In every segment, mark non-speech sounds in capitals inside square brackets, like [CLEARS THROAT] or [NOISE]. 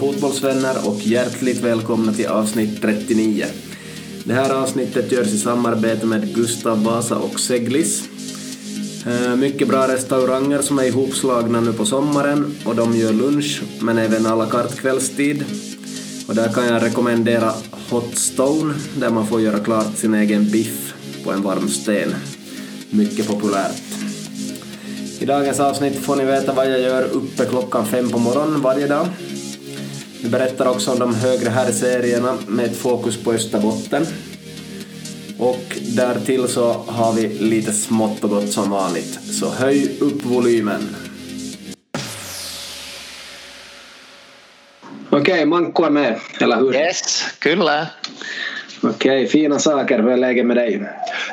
Fotbollsvänner och hjärtligt välkomna till avsnitt 39. Det här avsnittet görs i samarbete med Gustav Vasa och Seglis. Eh, mycket bra restauranger som är ihopslagna nu på sommaren och de gör lunch men även à la carte kvällstid. Och där kan jag rekommendera Hot Stone där man får göra klart sin egen biff på en varm sten. Mycket populärt. I dagens avsnitt får ni veta vad jag gör uppe klockan fem på morgonen varje dag. Vi berättar också om de högre herrserierna med ett fokus på Österbotten. Och därtill så har vi lite smått och gott som vanligt, så höj upp volymen. Okej, okay, Manko är med, eller hur? Yes, kyllä. Okej, fina saker. Hur är läget med dig?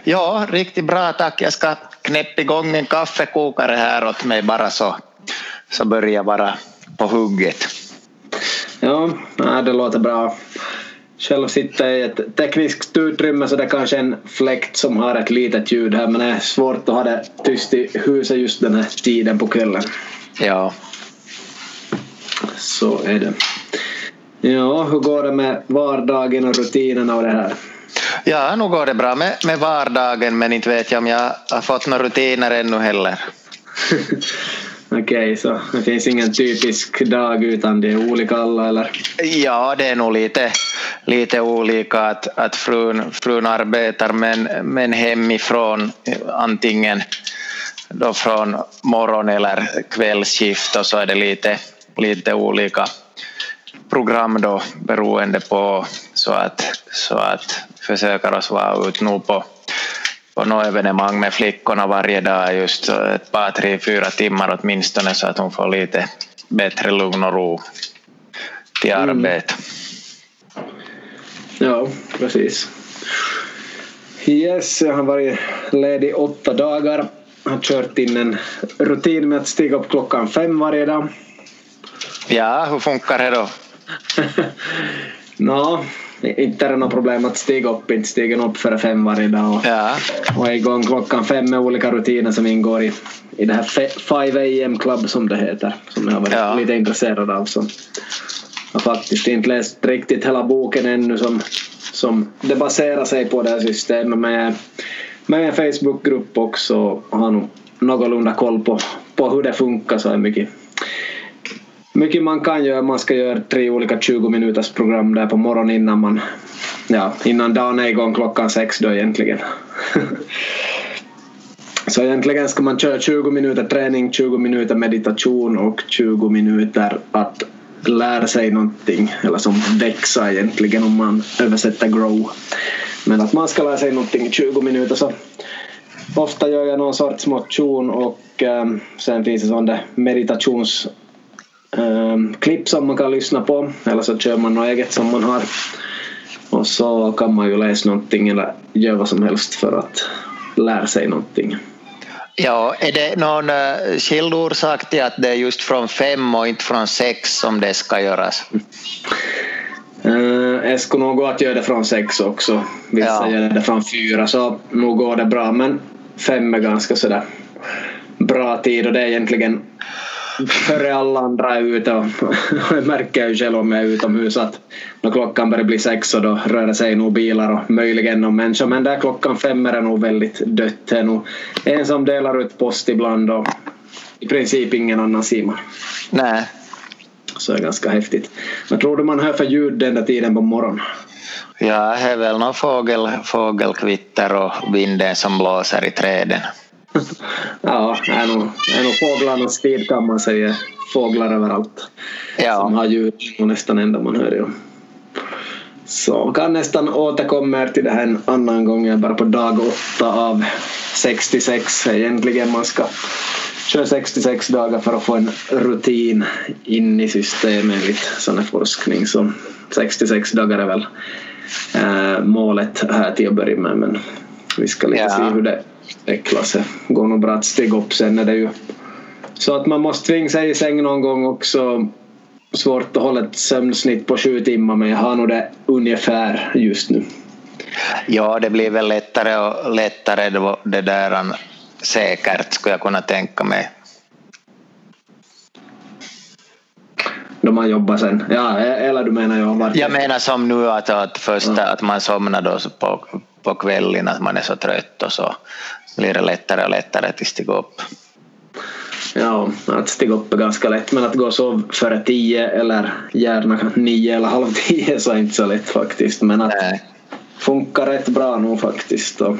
Ja, riktigt bra tack. Jag ska knäppa igång en kaffekokare här åt mig bara så, så börjar jag vara på hugget. Ja, det låter bra. Själv sitter jag i ett tekniskt utrymme så det är kanske en fläkt som har ett litet ljud här men det är svårt att ha det tyst i huset just den här tiden på kvällen. Ja. Så är det. Ja, hur går det med vardagen och rutinerna och det här? Ja, nu går det bra med, med vardagen men inte vet jag om jag har fått några rutiner ännu heller. [LAUGHS] Okej, okay, så det finns ingen typisk dag utan det är olika alla eller? Ja, det är nog lite, lite olika att, att frun, frun arbetar men, men hemifrån antingen då från morgon eller kvällsskift och så är det lite, lite olika program då beroende på så att, så att försöker oss vara ute nu på, på något evenemang med flickorna varje dag just ett par, tre, fyra timmar åtminstone så att hon får lite bättre lugn och ro till mm. arbete. Mm. Ja, precis. Yes, jag har varit ledig åtta dagar. Har kört in en rutin med att stiga upp klockan fem varje dag. Ja, hur funkar det då? [LAUGHS] no, inte är det något problem att stiga upp, inte stiga upp före fem varje dag och, ja. och är igång klockan fem med olika rutiner som ingår i, i det här 5 AM Club som det heter, som jag har varit ja. lite intresserad av. Som jag har faktiskt inte läst riktigt hela boken ännu som, som det baserar sig på det här systemet med, med en Facebookgrupp också och har nog någorlunda koll på, på hur det funkar så är mycket mycket man kan göra. Man ska göra tre olika 20 minuters program där på morgonen innan man ja, innan dagen är igång klockan sex då egentligen. [LAUGHS] Så egentligen ska man köra 20 minuter träning, 20 minuter meditation och 20 minuter att lära sig någonting eller som växa egentligen om man översätter grow. Men att man ska lära sig någonting i 20 minuter så ofta gör jag någon sorts motion och um, sen finns det sån meditations um, klipp som man kan lyssna på eller så kör man något eget som man har och så kan man ju läsa någonting eller göra vad som helst för att lära sig någonting. Ja, är det någon uh, skild orsak till att det är just från fem och inte från sex som det ska göras? Uh, [LAUGHS] det skulle nog gå att göra det från sex också. Vissa ja. gör det från fyra så nog går det bra men fem är ganska sådär bra tid och det är egentligen före alla andra är ute och jag märker ju själv om jag är utomhus att när klockan börjar bli sex och då rör det sig nog bilar och möjligen någon människa men där klockan fem är det nog väldigt dött. Det är nog en som delar ut post ibland och i princip ingen annan Simon. Nej. Så det är ganska häftigt. Vad tror du man hör för ljud den där tiden på morgonen? Ja, det är väl någon fågel, fågelkvitter och vinden som blåser i träden ja, det är nog, är nog fåglarnas tid kan man säga. Fåglar överallt. Ja. Som har ljud och nästan enda man hör. Ja. Så kan nästan återkomma till det här en annan gång. Jag är bara på dag åtta av 66 egentligen. Man ska köra 66 dagar för att få en rutin in i systemet enligt sån här forskning. Så 66 dagar är väl äh, målet här till att börja med. Men vi ska lite ja. se hur det äckla sig. Går nog bra att stiga upp sen är det ju så att man måste tvinga sig i säng någon gång också. Svårt att hålla ett sömnsnitt på sju timmar men jag har nog det ungefär just nu. Ja, det blir väl lättare och lättare då, det där säkert skulle jag kunna tänka mig. de har jobbat sen. Ja, eller du menar jag varit... Jag menar som nu att, att först ja. att man somnar då på, på kvällen, att man är så trött och så blir det lättare och lättare att stiga upp. Ja, att stiga upp är ganska lätt men att gå och sova före tio eller gärna nio eller halv tio så är inte så lätt faktiskt. Men att Nej. funkar rätt bra nog faktiskt. Och,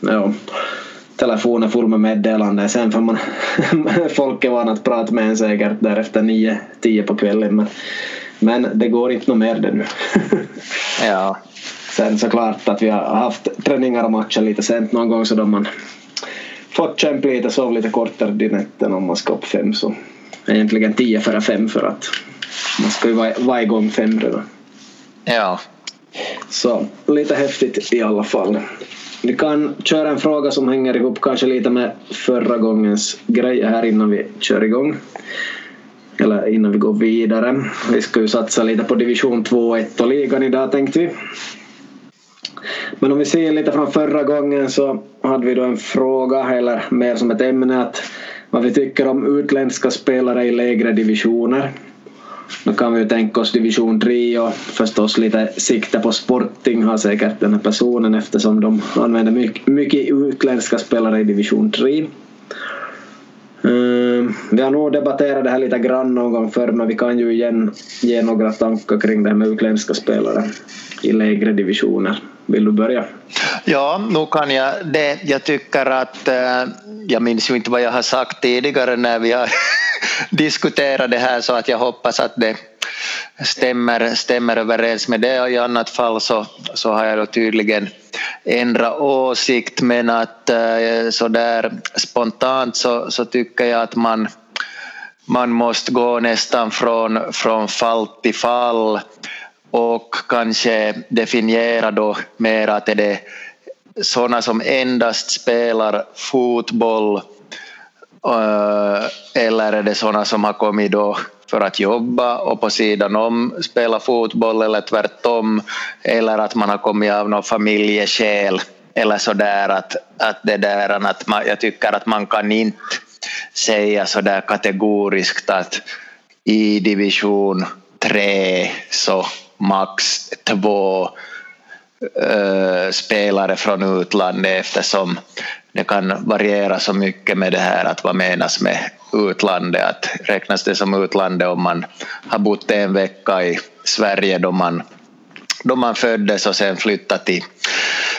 ja, telefonen full med meddelanden. Sen får man [LAUGHS] folk är vana att prata med en säkert därefter nio, tio på kvällen. Men, men det går inte något mer det nu. ja. [LAUGHS] Sen såklart att vi har haft träningar och matcher lite sent någon gång så då man fått kämpa lite, sov lite kortare i natten om man ska upp fem så egentligen tio före fem för att man ska ju vara, vara igång fem redan. Ja. Så lite häftigt i alla fall. Vi kan köra en fråga som hänger ihop kanske lite med förra gångens grej här innan vi kör igång. Eller innan vi går vidare. Vi ska ju satsa lite på division 2 1 och ligan idag tänkte vi. Men om vi ser lite från förra gången så hade vi då en fråga, eller mer som ett ämne, att vad vi tycker om utländska spelare i lägre divisioner. Då kan vi ju tänka oss division 3 och förstås lite sikte på Sporting har säkert den här personen eftersom de använder mycket, mycket utländska spelare i division 3. Uh, ehm, vi har nog debatterat det här lite grann någon gång förr men vi kan ju igen ge några tankar kring det här med utländska spelare i lägre divisioner. Vill du börja? Ja, nu kan jag det. Jag tycker att, eh, jag minns ju inte vad jag har sagt tidigare när vi har [LAUGHS] diskuterat det här så att jag hoppas att det stämmer, stämmer överens med det och i annat fall så, så har jag då tydligen ändrat åsikt men att eh, så där spontant så, så tycker jag att man man måste gå nästan från, från fall till fall och kanske definiera då mer att är det sådana som endast spelar fotboll eh, eller är det sådana som har kommit då för att jobba och på sidan om spela fotboll eller tvärtom eller att man har kommit av någon familjeskäl eller sådär att, att det där att man, jag tycker att man kan inte säga sådär kategoriskt att i division 3 så max två äh, spelare från utlandet eftersom det kan variera så mycket med det här att vad menas med utlandet. Att räknas det som utlandet om man har bott en vecka i Sverige då man, då man föddes och sen flyttat till,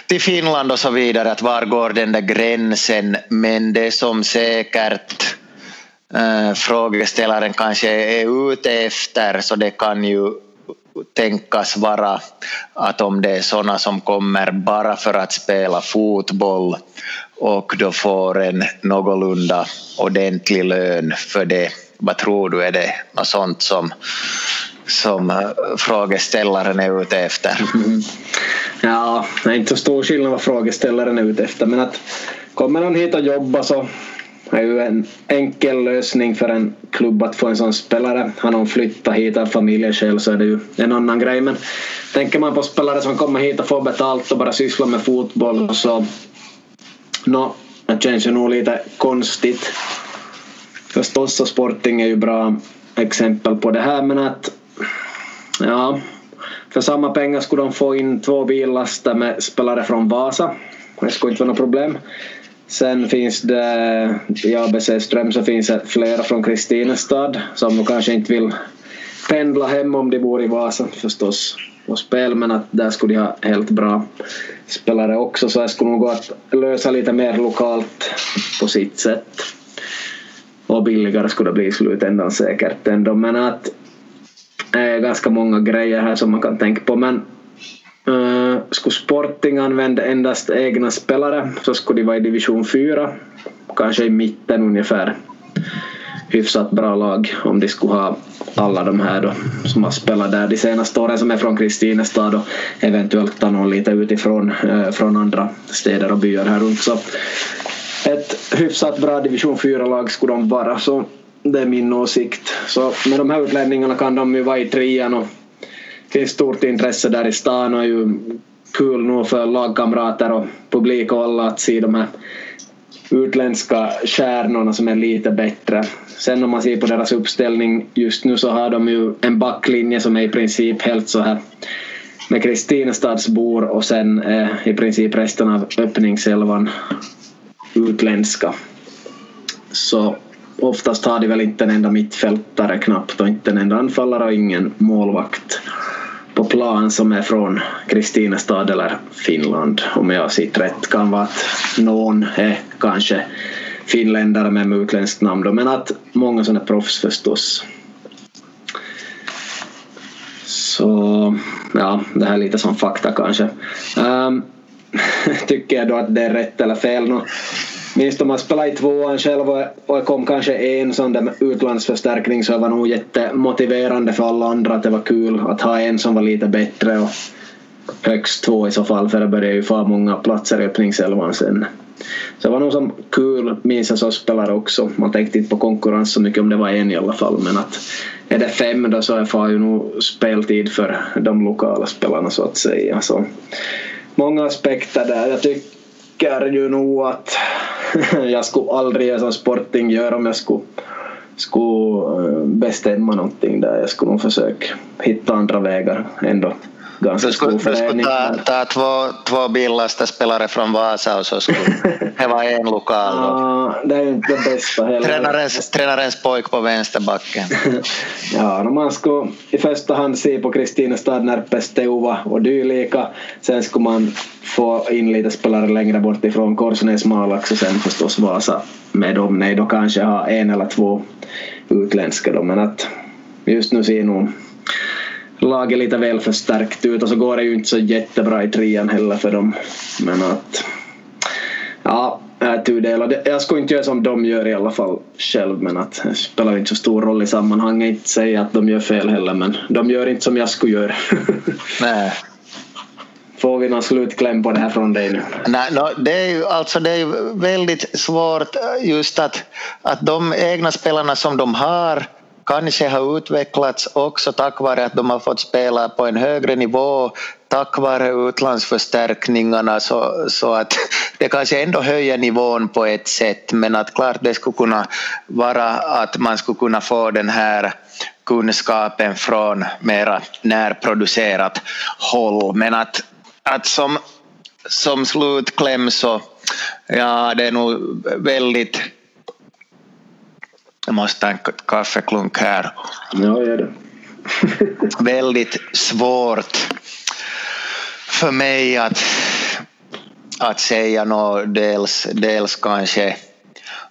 till Finland och så vidare. Att var går den där gränsen? Men det som säkert äh, frågeställaren kanske är ute efter så det kan ju tänkas vara att om det är sådana som kommer bara för att spela fotboll och då får en någorlunda ordentlig lön för det. Vad tror du, är det något sånt som, som eh, frågeställaren är ute efter? Mm. Ja, det är inte så stor skillnad vad frågeställaren är ute efter men att kommer någon hit och jobbar så är ju en enkel lösning för en klubb att få en sån spelare. Har någon flyttat hit av familjeskäl så är det ju en annan grej. Men tänker man på spelare som kommer hit och får betalt och bara sysslar med fotboll så no, det känns ju nog lite konstigt. Förstås så Sporting är ju bra exempel på det här men att ja, för samma pengar skulle de få in två billaster med spelare från Vasa. Det skulle inte vara något problem. Sen finns det i ABC Ström så finns det flera från Kristinestad som kanske inte vill pendla hem om de bor i Vasa förstås på spel men att där skulle de ha helt bra spelare också. Så det skulle nog gå att lösa lite mer lokalt på sitt sätt. Och billigare skulle det bli i slutändan säkert ändå. Men att det är ganska många grejer här som man kan tänka på. Men Uh, skulle Sporting använda endast egna spelare så skulle de vara i division 4, kanske i mitten ungefär. Hyfsat bra lag om de skulle ha alla de här då som har spelat där de senaste åren som är från Kristinestad och eventuellt ta någon lite utifrån uh, från andra städer och byar här runt. Så ett hyfsat bra division 4-lag skulle de vara så det är min åsikt. Så med de här utlänningarna kan de ju vara i trean och finns stort intresse där i stan och är ju kul nog för lagkamrater och publik och alla att se de här utländska stjärnorna som är lite bättre. Sen om man ser på deras uppställning just nu så har de ju en backlinje som är i princip helt så här med Kristinestadsbor och sen eh, i princip resten av öppningselvan utländska. Så oftast har de väl inte en enda mittfältare knappt och inte en enda anfallare och ingen målvakt på plan som är från Kristinestad eller Finland om jag har sett rätt. kan vara att någon är kanske finländare med utländskt namn då, men att många sådana proffs förstås. Så ja, det här är lite som fakta kanske. Um, [LAUGHS] tycker jag då att det är rätt eller fel? No, minns om man spelade i tvåan själv och det kom kanske en sån där utlandsförstärkning så det var nog jättemotiverande för alla andra att det var kul att ha en som var lite bättre och högst två i så fall för det började ju få många platser i öppningselvan sen. Så det var nog som kul, minns jag som spelare också. Man tänkte inte på konkurrens så mycket om det var en i alla fall men att är det fem då så är ju nog speltid för de lokala spelarna så att säga. Så många aspekter där. Jag tycker ju nog att [LAUGHS] jag skulle aldrig göra som Sporting gör om jag skulle, skulle eh, bestämma någonting där. Jag skulle nog försöka hitta andra vägar ändå ganska skulle, ta, ta två, två billigaste spelare från Vasa och så skulle [LAUGHS] det vara en lokal. Ja, det är inte det bästa heller. Tränarens, tränarens pojk på vänsterbacken. [LAUGHS] ja, man skulle i första hand se på Kristinestad, Närpes, Teuva och dylika. Sen skulle man få in lite spelare längre bort ifrån Korsnäs, Malax och sen förstås Vasa med dem. Nej, då kanske ha en eller två utländska då, men att just nu ser nog laget lite väl förstärkt ut och så går det ju inte så jättebra i trean heller för dem. Men att ja, tudelad. Jag skulle inte göra som de gör i alla fall själv men att det spelar inte så stor roll i sammanhanget. Inte säga att de gör fel heller men de gör inte som jag skulle göra. [LAUGHS] Nej. Får vi någon slutkläm på det här från dig nu? Nej, no, det, är ju, alltså det är ju väldigt svårt just att, att de egna spelarna som de har kanske har utvecklats också tack vare att de har fått spela på en högre nivå tack vare utlandsförstärkningarna så, så att [LAUGHS] det kanske ändå höjer nivån på ett sätt men att klart det skulle kunna vara att man skulle kunna få den här kunskapen från mera närproducerat håll. Men att, att som, som slutkläm så ja det är nog väldigt jag måste ta en kaffeklunk här. Ja, gör det. [LAUGHS] Väldigt svårt för mig att, att säga något, dels, dels kanske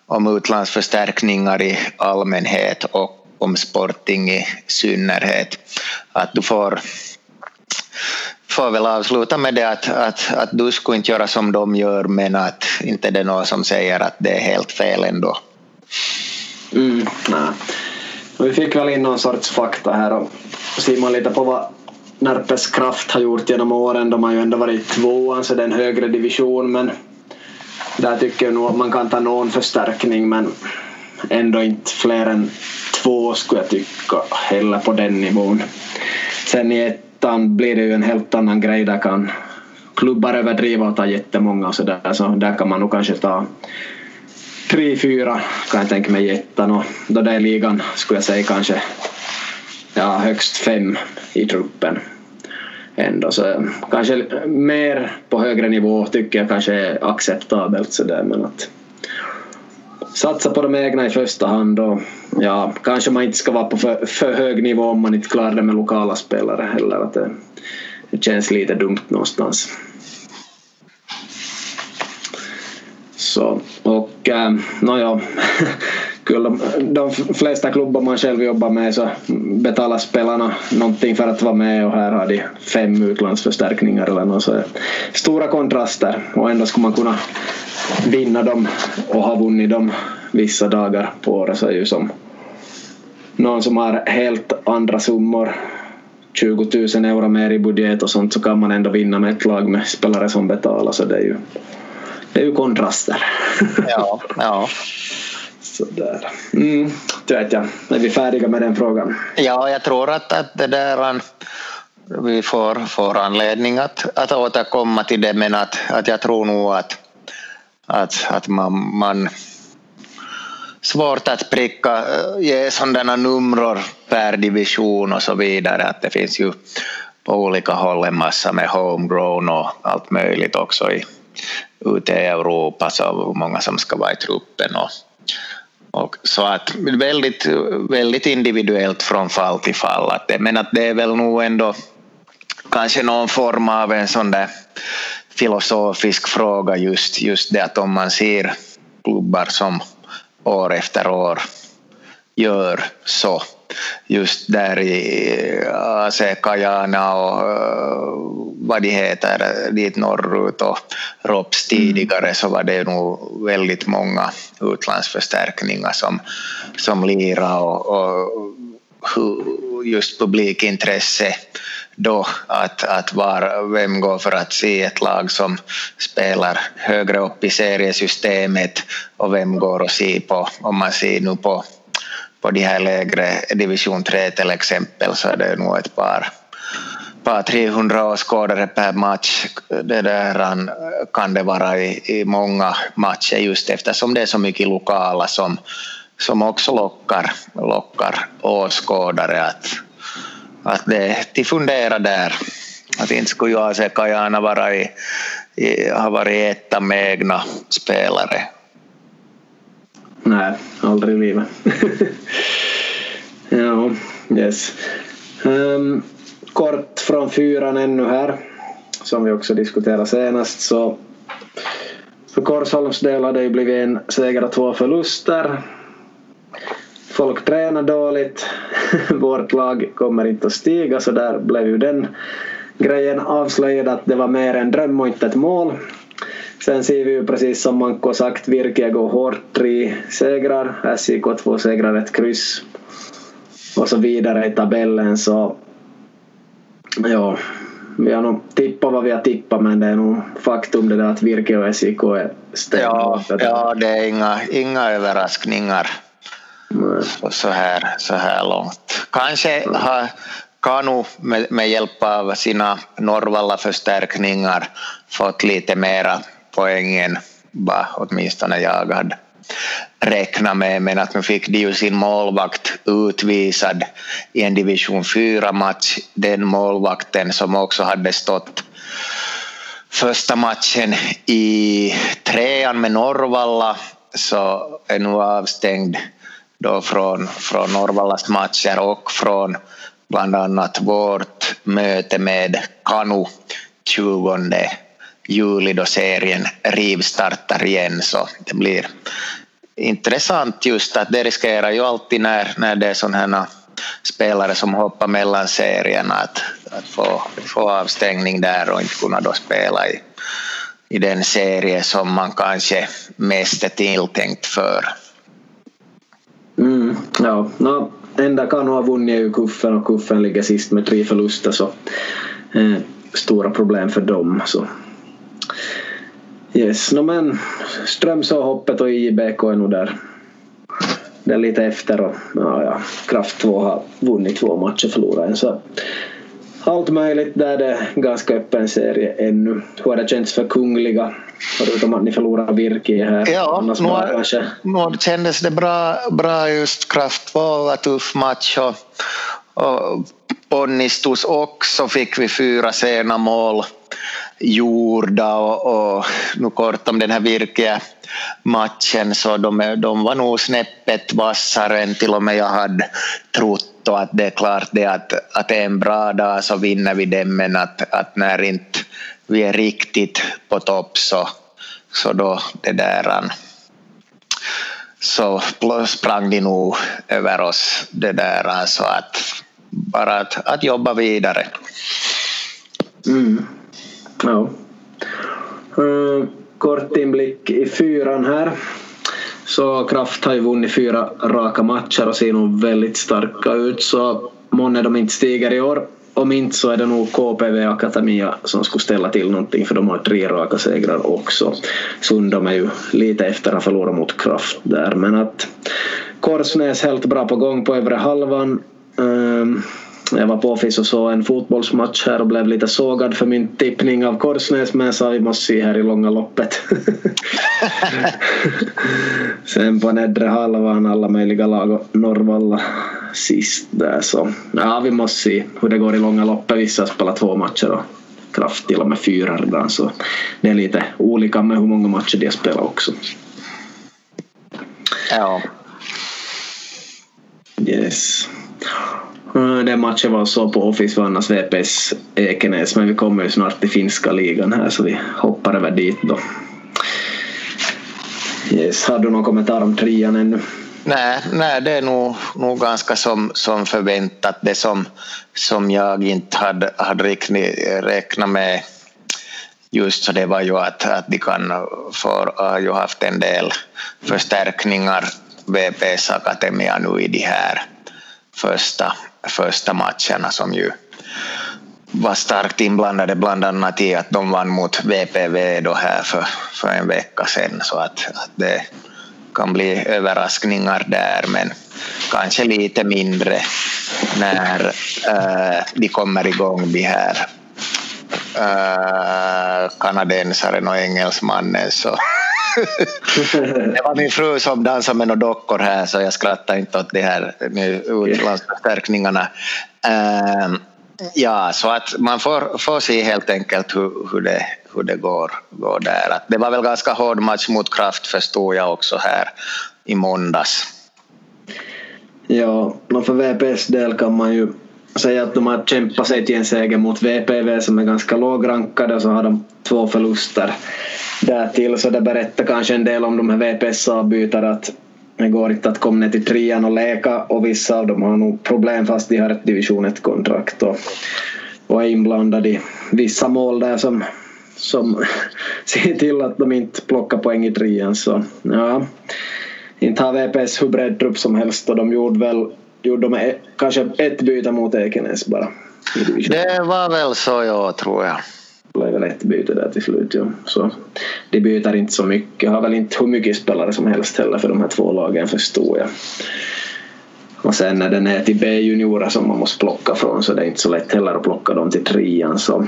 om utlandsförstärkningar i allmänhet och om Sporting i synnerhet. Att du får, får väl avsluta med det att, att, att du skulle inte göra som de gör men att inte det är någon som säger att det är helt fel ändå. Mm, nej. Vi fick väl in någon sorts fakta här och ser man lite på vad Närpes Kraft har gjort genom åren. De har ju ändå varit tvåan så det är en högre division men där tycker jag nog att man kan ta någon förstärkning men ändå inte fler än två skulle jag tycka heller på den nivån. Sen i ettan blir det ju en helt annan grej. Där kan klubbar överdriva och ta jättemånga och sådär så där kan man nog kanske ta tre, fyra kan jag tänka mig i ettan och då det är ligan skulle jag säga kanske ja, högst fem i truppen. Ändå, så eh, kanske mer på högre nivå tycker jag kanske är acceptabelt sådär men att satsa på de egna i första hand och ja, kanske man inte ska vara på för, för hög nivå om man inte klarar det med lokala spelare heller. Att det, det känns lite dumt någonstans. Så, och äh, nåja, de, de flesta klubbar man själv jobbar med så betalar spelarna någonting för att vara med och här har de fem utlandsförstärkningar eller något. Så stora kontraster. Och ändå skulle man kunna vinna dem och ha vunnit dem vissa dagar på året så är ju som någon som har helt andra summor. 20 000 euro mer i budget och sånt så kan man ändå vinna med ett lag med spelare som betalar så det är ju det är ju kontraster. Ja, ja. [LAUGHS] Sådär. Mm, det vet jag. Är vi färdiga med den frågan? Ja, jag tror att, att det där vi får, får anledning att, att återkomma till det men att, att jag tror nog att, att, att man, man svårt att pricka, ge sådana nummer per division och så vidare. Att det finns ju på olika håll en massa med homegrown och allt möjligt också i, ute i Europa, så hur många som ska vara i truppen. Och, och så att väldigt, väldigt individuellt från fall till fall. Att det, men att det är väl nog ändå kanske någon form av en sån där filosofisk fråga just, just det att om man ser klubbar som år efter år gör så just där i äh, AC Kajana och äh, vad de heter dit norrut och Rops tidigare så var det nog väldigt många utlandsförstärkningar som, som lira och, och just publikintresse då att, att var, vem går för att se ett lag som spelar högre upp i seriesystemet och vem går och se på, om man ser nu på, på de här lägre division 3 till exempel så är det nog ett par par 300 åskådare per match. Det där kan det vara i, i många matcher just eftersom det är så mycket lokala som, som också lockar, lockar åskådare. Att, att det de fundera där. Att inte skulle jag se Kajana vara i, i, ha varit etta med egna spelare. Nej, aldrig i livet. [LAUGHS] ja, yes. Um, kort från fyran ännu här, som vi också diskuterade senast. Så för Korsholms del har det ju blivit en seger och två förluster. Folk tränar dåligt. [LAUGHS] Vårt lag kommer inte att stiga så där blev ju den grejen avslöjad att det var mer en dröm och inte ett mål. Sen ser vi ju precis som Manko sagt, Virke går hårt, tre segrar, SIK två segrar, ett kryss och så vidare i tabellen så ja, vi har nog tippat vad vi har tippat men det är nog faktum det där att Virke och SIK är stenhårt. Ja, ja, det är inga, inga överraskningar så, här, så här långt. Kanske har Kanu med, med hjälp av sina Norvalla-förstärkningar fått lite mera poängen var åtminstone jag hade räknat med, men att nu fick de ju sin målvakt utvisad i en division 4-match. Den målvakten som också hade stått första matchen i trean med Norvalla så är nu avstängd då från, från Norvallas matcher och från bland annat vårt möte med Kanu 20 juli då serien rivstartar igen så det blir intressant just att det riskerar ju alltid när, när det är sådana spelare som hoppar mellan serierna att, att få, få avstängning där och inte kunna då spela i, i den serie som man kanske mest är tilltänkt för. Mm, ja, no, enda kan ha vunnit är ju Kuffen och Kuffen ligger sist med tre förluster så eh, stora problem för dem. Så. Yes, no, men Strömsåhoppet och IBK är nog där. Det är lite efter och ja, ja, Kraft 2 har vunnit två matcher och förlorat en. Så allt möjligt där det är ganska öppen serie ännu. Hur har det känts för Kungliga? Förutom att ni förlorar Virke här. Ja, nu, kanske... nu kändes det bra, bra just Kraft 2 var tuff match och, och Ponnistus också fick vi fyra sena mål gjorda och, och nu kort om den här virke matchen så de, de var nog snäppet vassare än till och med jag hade trott och att det är klart det att, att det är en bra dag så vinner vi den men att, att när inte vi är riktigt på topp så, så då det där så sprang de nog över oss det där så att bara att, att jobba vidare. Mm. Ja. Eh, uh, kort inblick i fyran här. Så Kraft har ju vunnit fyra raka matcher och ser nog väldigt starka ut så månne de inte stiger i år. Om inte så är det nog KPV Akademia som skulle ställa till någonting för de har tre raka segrar också. Sundom är ju lite efter att ha förlorat mot Kraft där men att Korsnäs helt bra på gång på övre halvan. Um, jag var på Office och såg en fotbollsmatch här och blev lite sågad för min tippning av Korsnäs men sa vi måste se här i långa loppet. [LAUGHS] Sen på nedre halvan alla möjliga lag och Norrvalla sist där så ja vi måste se hur det går i långa loppet. Vissa spelar två matcher och Kraft till och med fyra redan så det är lite olika med hur många matcher de spelar också. Ja. Yes. Eh, den matchen var så på Office vannas VPS Ekenäs men vi kommer ju snart till finska ligan här så vi hoppar över dit då. Yes, har du någon kommentar om trean ännu? Nej, nej det är nog, nog ganska som, som förväntat. Det som, som jag inte hade, hade räknat med just så det var ju att, att de kan få, har ju haft en del förstärkningar VPS Akademia nu i de här första, första matcherna som ju var starkt inblandade bland annat i att de vann mot VPV då här för, för en vecka sedan. Så att, att det kan bli överraskningar där men kanske lite mindre när äh, de kommer igång de här äh, kanadensaren och engelsmannen så [LAUGHS] det var min fru som dansade med några dockor här så jag skrattar inte åt de här utlandsförstärkningarna. Uh, ja, så att man får, får se helt enkelt hur, hur, det, hur det går, går där. Att det var väl ganska hård match mot Kraft förstod jag också här i måndags. Ja, för VPS del kan man ju säga att de har kämpat sig till en seger mot VPV som är ganska lågrankade och så har de två förluster därtill. Så det berättar kanske en del om de här VPS-avbytare att det går inte att komma ner till trean och leka och vissa av dem har nog problem fast de har ett division 1-kontrakt och, och är inblandade i vissa mål där som, som [LAUGHS] ser till att de inte plockar poäng i trean. Så ja inte har VPS hur bred trupp som helst och de gjorde väl gjorde de kanske ett byte mot Ekenäs bara. Det var väl så jag tror jag. Det blev väl ett byte där till slut. Ja. Så de byter inte så mycket. Har väl inte hur mycket spelare som helst heller för de här två lagen förstår jag. Och sen när den är till B-juniorer som man måste plocka från så det är inte så lätt heller att plocka dem till trean. Så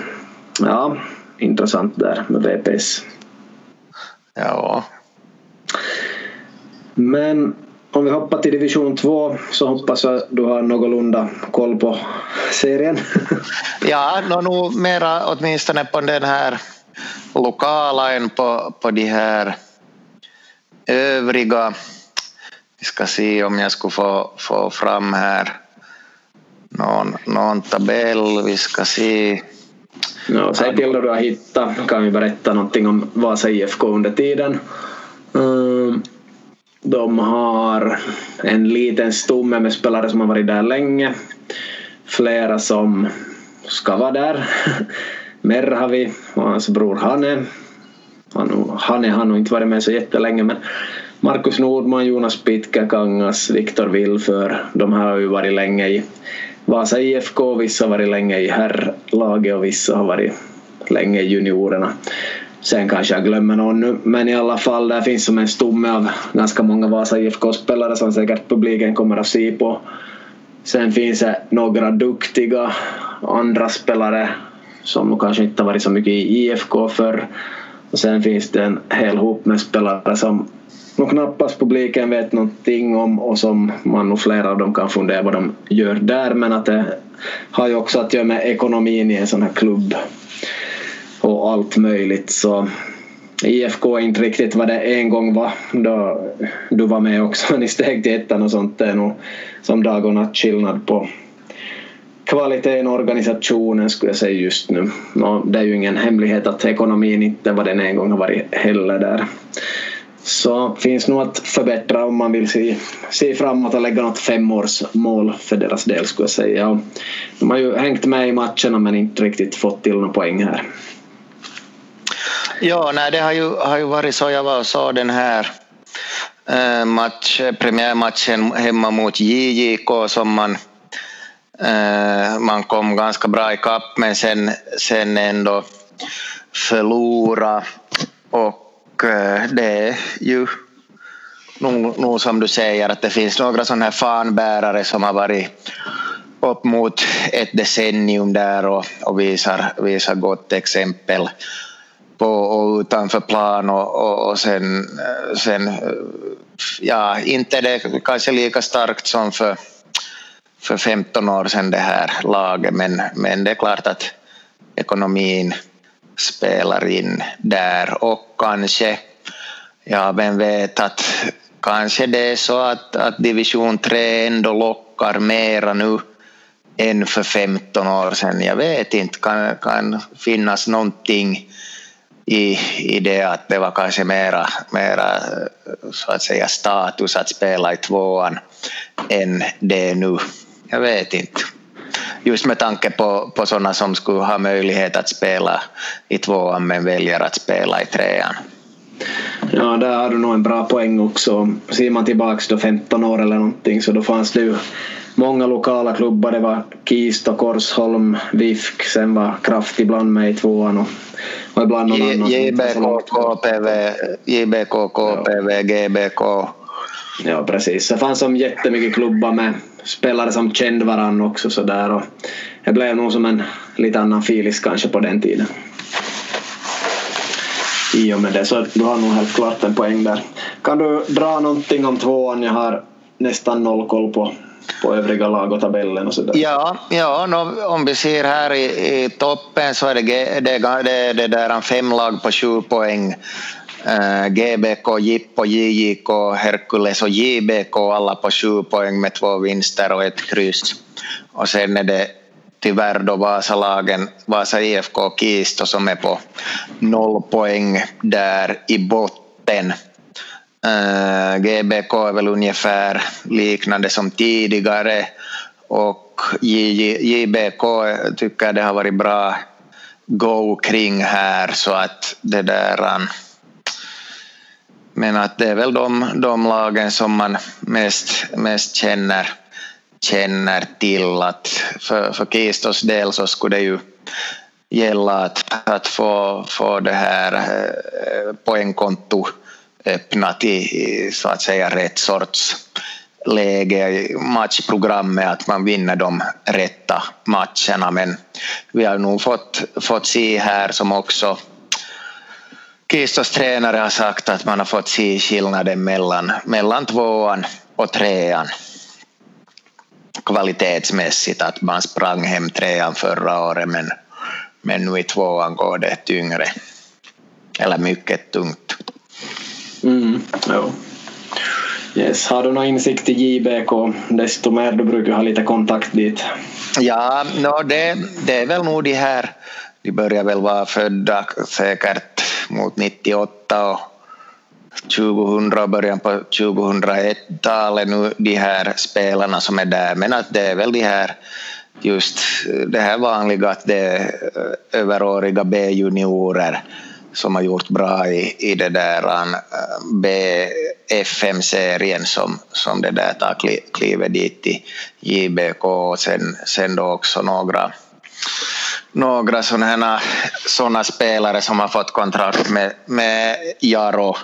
ja, intressant där med VPS. Ja. Men om vi hoppar till division 2 så hoppas jag du har någorlunda koll på serien. [LAUGHS] ja, nog mera åtminstone på den här lokala än på, på de här övriga. Vi ska se om jag skulle få, få fram här någon, någon tabell. Vi ska se. Ja, säg till då du har hittat. kan vi berätta någonting om Vasa IFK under tiden. Um, de har en liten stomme med spelare som har varit där länge. Flera som ska vara där. [LAUGHS] Merhavi och hans bror Hanne. Han, Hanne har nog inte varit med så jättelänge men Markus Nordman, Jonas Pitkäkangas, Viktor Wilför. De här har ju varit länge i Vasa IFK, vissa har varit länge i herrlaget och vissa har varit länge i juniorerna. Sen kanske jag glömmer någon nu, men i alla fall där finns som en stomme av ganska många Vasa IFK-spelare som säkert publiken kommer att se på. Sen finns det några duktiga andra spelare som nog kanske inte har varit så mycket i IFK för. Och sen finns det en hel hop med spelare som nog knappast publiken vet någonting om och som man nog flera av dem kan fundera vad de gör där men att det har ju också att göra med ekonomin i en sån här klubb och allt möjligt. Så IFK är inte riktigt vad det en gång var då du var med också. [LAUGHS] Ni steg till ettan och sånt. Det är nog som dag och natt skillnad på kvaliteten och organisationen skulle jag säga just nu. det är ju ingen hemlighet att ekonomin inte var den en gång har varit heller där. Så finns nog att förbättra om man vill se, se framåt och lägga något femårsmål för deras del skulle jag säga. de har ju hängt med i matcherna men inte riktigt fått till några poäng här. Ja, nej, det har ju, har ju varit så. Jag var och såg den här eh, match, premiärmatchen hemma mot JJK som man, eh, man kom ganska bra ikapp men sen, sen ändå förlora och eh, det är ju nog, nog som du säger att det finns några sådana här fanbärare som har varit upp mot ett decennium där och, och visar, visar gott exempel och, och utanför plan och, och, och sen, sen ja, inte det kanske lika starkt som för, för 15 år sedan det här laget men, men det är klart att ekonomin spelar in där och kanske, ja vem vet att kanske det är så att, att division 3 ändå lockar mera nu än för 15 år sedan. Jag vet inte, kan, kan finnas någonting i, i det att det var kanske mera, mera eh, så att säga status att spela i tvåan än det är nu. Jag vet inte. Just med tanke på, på sådana som skulle ha möjlighet att spela i tvåan men väljer att spela i trean. Ja, där har du nog en bra poäng också. Ser man tillbaks då 15 år eller någonting så då fanns det ju många lokala klubbar. Det var Kista, Korsholm, VIFK, sen var Kraft ibland med i tvåan och, och ibland någon J- annan. JBK, KPV, JBK, KPV, GBK. Ja, precis. Det fanns som jättemycket klubbar med spelare som kände varandra också så där och det blev nog som en lite annan filis kanske på den tiden. I och med det, så du har nog helt klart en poäng där. Kan du dra någonting om tvåan? Jag har nästan noll koll på, på övriga lag och tabellen och sådär. Ja, ja no, om vi ser här i, i toppen så är det, det, det, det där fem lag på sju poäng. Eh, uh, GBK, Jippo, JJK, Herkules och JBK alla på sju poäng med två vinster och ett kryss. Och sen är det tyvärr då Vasalagen, Vasa IFK och Kisto som är på noll poäng där i botten. Uh, GBK är väl ungefär liknande som tidigare. Och JBK tycker jag det har varit bra go kring här så att det där um, men att det är väl de, de lagen som man mest, mest känner, känner till att för, för Kistos del så skulle det ju gälla att, att få, få det här eh, poängkonto öppnat i, så att säga rätt sorts läge i matchprogrammet att man vinner de rätta matcherna men vi har nog fått, fått se här som också Kistos tränare har sagt att man har fått se skillnaden mellan, mellan tvåan och trean kvalitetsmässigt att man sprang hem trean förra året men, men nu i tvåan går det tyngre eller mycket tungt. Mm, ja. Yes. Har du någon insikt i JBK? Desto mer du brukar ha lite kontakt dit. Ja, no, det, det är väl nog de här, de börjar väl vara födda säkert mot 98 och 2000 och början på 2001-talet nu de här spelarna som är där men att det är väl de här just det här vanliga att det är överåriga B-juniorer som har gjort bra i, i det där eh, BFM-serien som, som det där tar klivet dit i JBK och sen, sen då också några några sådana, sådana spelare som har fått kontrakt med, med Jaro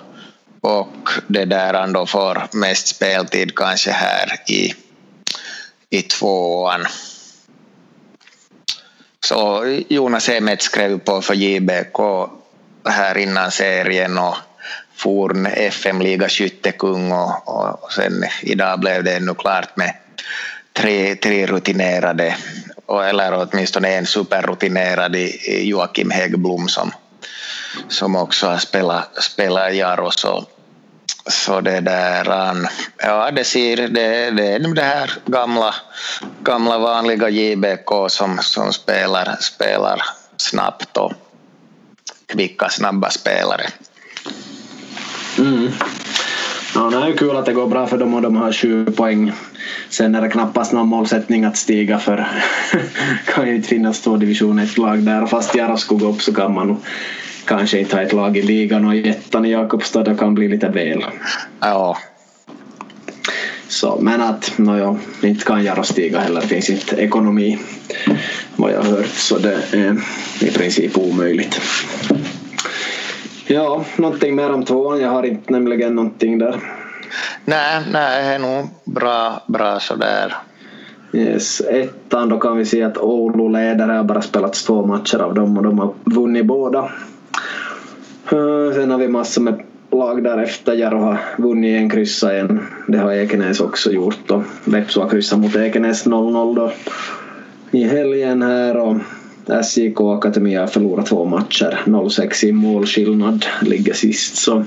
och det där han då får mest speltid kanske här i, i tvåan. Så Jonas Emet skrev på för JBK här innan serien och for FM-liga skyttekung och, och sen idag blev det ännu klart med tre, tre rutinerade eller åtminstone en superrutinerad i Joakim Häggblom som, som också har spelat, spelat Jaro så, så det där ja det ser det, det är det här gamla, gamla vanliga JBK som, som spelar, spelar snabbt och kvicka snabba spelare. Mm. Ja, det är ju kul att det går bra för dem och de har 20 poäng. Sen är det knappast någon målsättning att stiga för [LAUGHS] kan ju inte finnas två division 1-lag där. Fast Jaro skulle gå upp så kan man kanske inte ha ett lag i ligan och ettan i Jakobstad det kan bli lite väl. Ja. Så, men att nåja, inte kan Jaro stiga heller. Det finns inte ekonomi vad jag hört så det är i princip omöjligt. Ja, någonting mer om tvåan. Jag har inte nämligen någonting där. Nej, nej, det är nog bra, bra sådär. Yes, ettan då kan vi se att Oulu leder. Det har bara spelats två matcher av dem och de har vunnit båda. Eh, sen har vi massor med lag därefter. Jaro har vunnit en, kryssa en. Det har Ekenäs också gjort. Vepsu har kryssat mot Ekenäs 0-0 då i helgen här. Och SJK Akademi har förlorat två matcher. 0-6 i målskillnad ligger sist. Så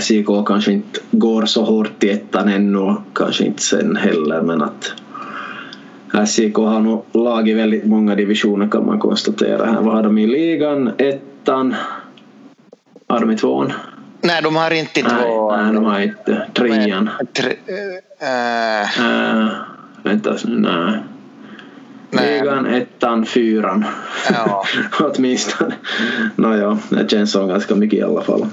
SJK kanske inte går så hårt i ettan ännu. Kanske inte sen heller men att SJK har nog lag i väldigt många divisioner kan man konstatera. Här. Vad har de i ligan? Ettan? Har de i tvåan? Nej, de har inte tvåan. Nej, de har inte. Trean? Tre, äh. Äh, vänta, nej. Ligan, ettan, fyran. Ja. Åtminstone. Nåja, det känns som ganska mycket i alla fall.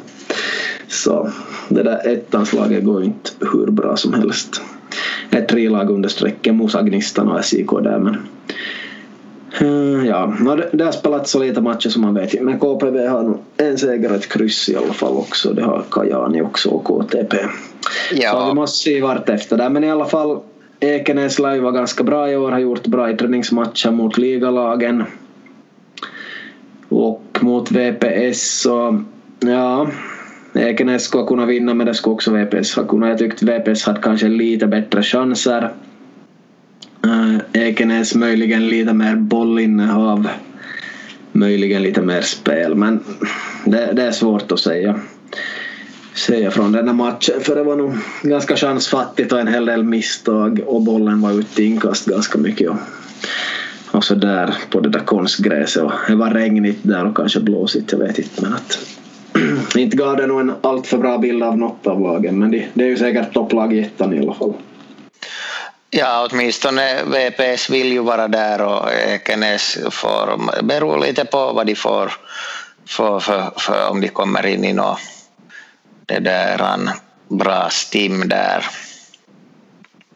Så det där ettanslaget går inte hur bra som helst. Ett tre lag under strecket, Musa Gnistan och SIK där men eh, Ja, det har spelats så lite matcher som man vet men KPV har en seger och ett kryss i alla fall också. Det har Kajani också och KTP. Ja. Så vi måste se vart efter där men i alla fall Ekenäs lär var ganska bra i år, har gjort bra i träningsmatcher mot ligalagen. Och mot VPS så, ja, Ekenäs skulle kunna vinna men det skulle också VPS ha kunnat. Jag tyckte VPS hade kanske lite bättre chanser. Eh, Ekenäs möjligen lite mer bollinnehav. Möjligen lite mer spel men det, det är svårt att säga säga från den här matchen för det var nog ganska chansfattigt och en hel del misstag. Och bollen var ute i inkast ganska mycket och, och så där på det där konstgräset. Och det var regnigt där och kanske blåsigt jag vet inte. Men att [CLEARS THROAT] inte gav det nog en alltför bra bild av något av lagen. Men det, det är ju säkert topplag i ettan i alla fall. Ja, åtminstone VPS vill ju vara där och Ekenäs får, beror lite på vad de får för, för, för om de kommer in i något det där en bra stim där.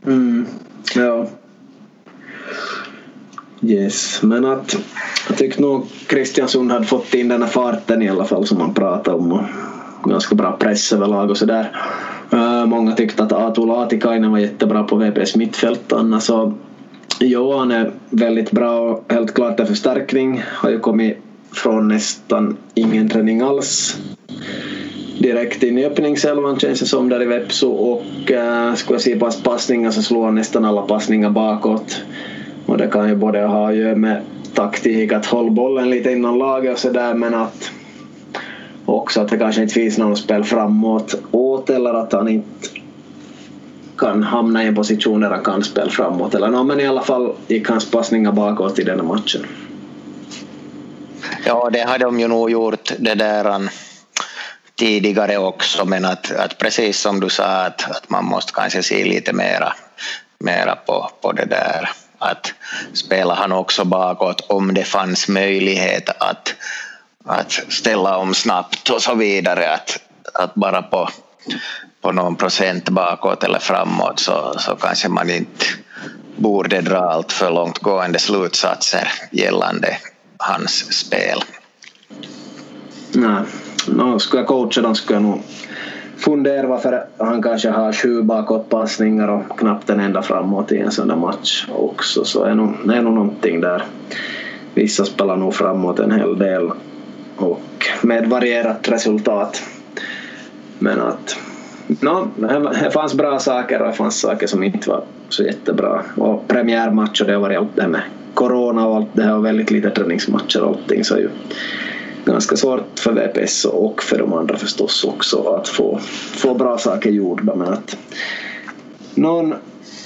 Mm, ja. Yes, men att jag tyckte nog Kristiansund hade fått in den här farten i alla fall som man pratade om och ganska bra press överlag och sådär. Uh, många tyckte att Atu Laatikainen var jättebra på VPS mittfält annars så jo, han är väldigt bra och helt klart en förstärkning. Har ju kommit från nästan ingen träning alls direkt in i öppningselvan känns det som där i Vepsu och äh, skulle jag se pass hans passningar så slår han nästan alla passningar bakåt. Och det kan ju både ha att göra med taktik att hålla bollen lite inom laget och sådär men att också att det kanske inte finns någon spel framåt åt eller att han inte kan hamna i en position där han kan spela framåt eller no, men i alla fall gick hans passningar bakåt i denna matchen. Ja, det har de ju nog gjort det där tidigare också men att, att precis som du sa att, att man måste kanske se lite mera, mera på, på det där att spela han också bakåt om det fanns möjlighet att, att ställa om snabbt och så vidare att, att bara på, på någon procent bakåt eller framåt så, så kanske man inte borde dra allt för långtgående slutsatser gällande hans spel. Nej, no, skulle jag coacha dem skulle jag nog fundera varför han kanske har sju bakåtpassningar och knappt en enda framåt i en sån där match också. Så är nog, är nog någonting där. Vissa spelar nog framåt en hel del och med varierat resultat. Men att no, det fanns bra saker och det fanns saker som inte var så jättebra. Och premiärmatcher det har varit allt det med corona och allt det här och väldigt lite träningsmatcher och allting så ju ganska svårt för VPS och för de andra förstås också att få, få bra saker gjorda men att någon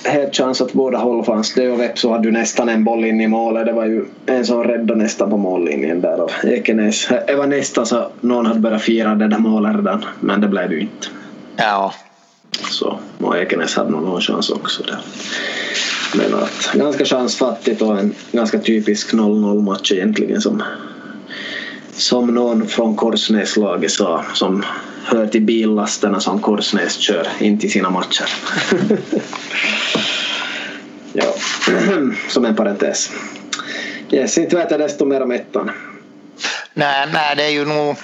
helt chans att båda håll fanns det och Vepsu hade ju nästan en boll in i målet. Det var ju en som räddade nästan på mållinjen där och Ekenäs, det var nästan så någon hade börjat fira det där målet redan men det blev det ju inte. Ja. Så, och Ekenäs hade nog någon chans också där. Men att ganska chansfattigt och en ganska typisk 0-0 match egentligen som som någon från Korsnäslaget sa som hör till billasterna som Korsnäs kör in till sina matcher. [LAUGHS] ja, [CLEARS THROAT] som en parentes. Yes, inte vet jag desto mer om ettan. Nej, nej, det är ju nog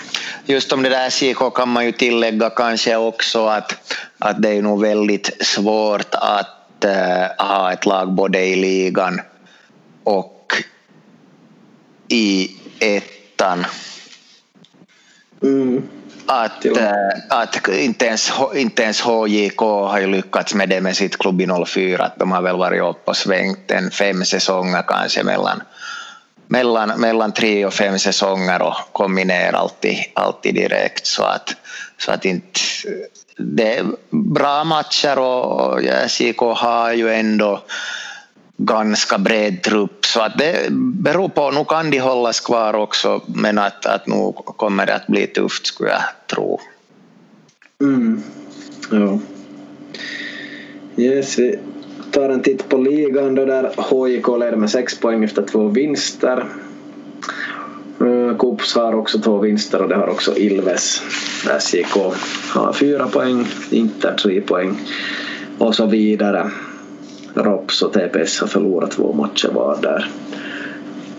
just om det där SJK kan man ju tillägga kanske också att, att det är nog väldigt svårt att äh, ha ett lag både i ligan och i ett ettan. Mm. Att, äh, att inte, ens, inte ens HJK har ju lyckats med det med sitt klubb i 04. Att de har väl varit upp och svängt en fem säsonger kanske mellan, mellan, mellan tre och fem säsonger och kommit ner alltid, alltid direkt. Så att, så att inte, det är bra matcher och SJK har ju ändå ganska bred trupp så att det beror på, nu kan de hållas kvar också men att, att nu kommer det att bli tufft skulle jag tro. Mm. Ja. Yes, vi tar en titt på ligan då där HJK leder med sex poäng efter två vinster. Eh, Kups har också två vinster och det har också Ilves. SJK har fyra poäng, Inter tre poäng och så vidare. Rops och TPS har förlorat två matcher var där.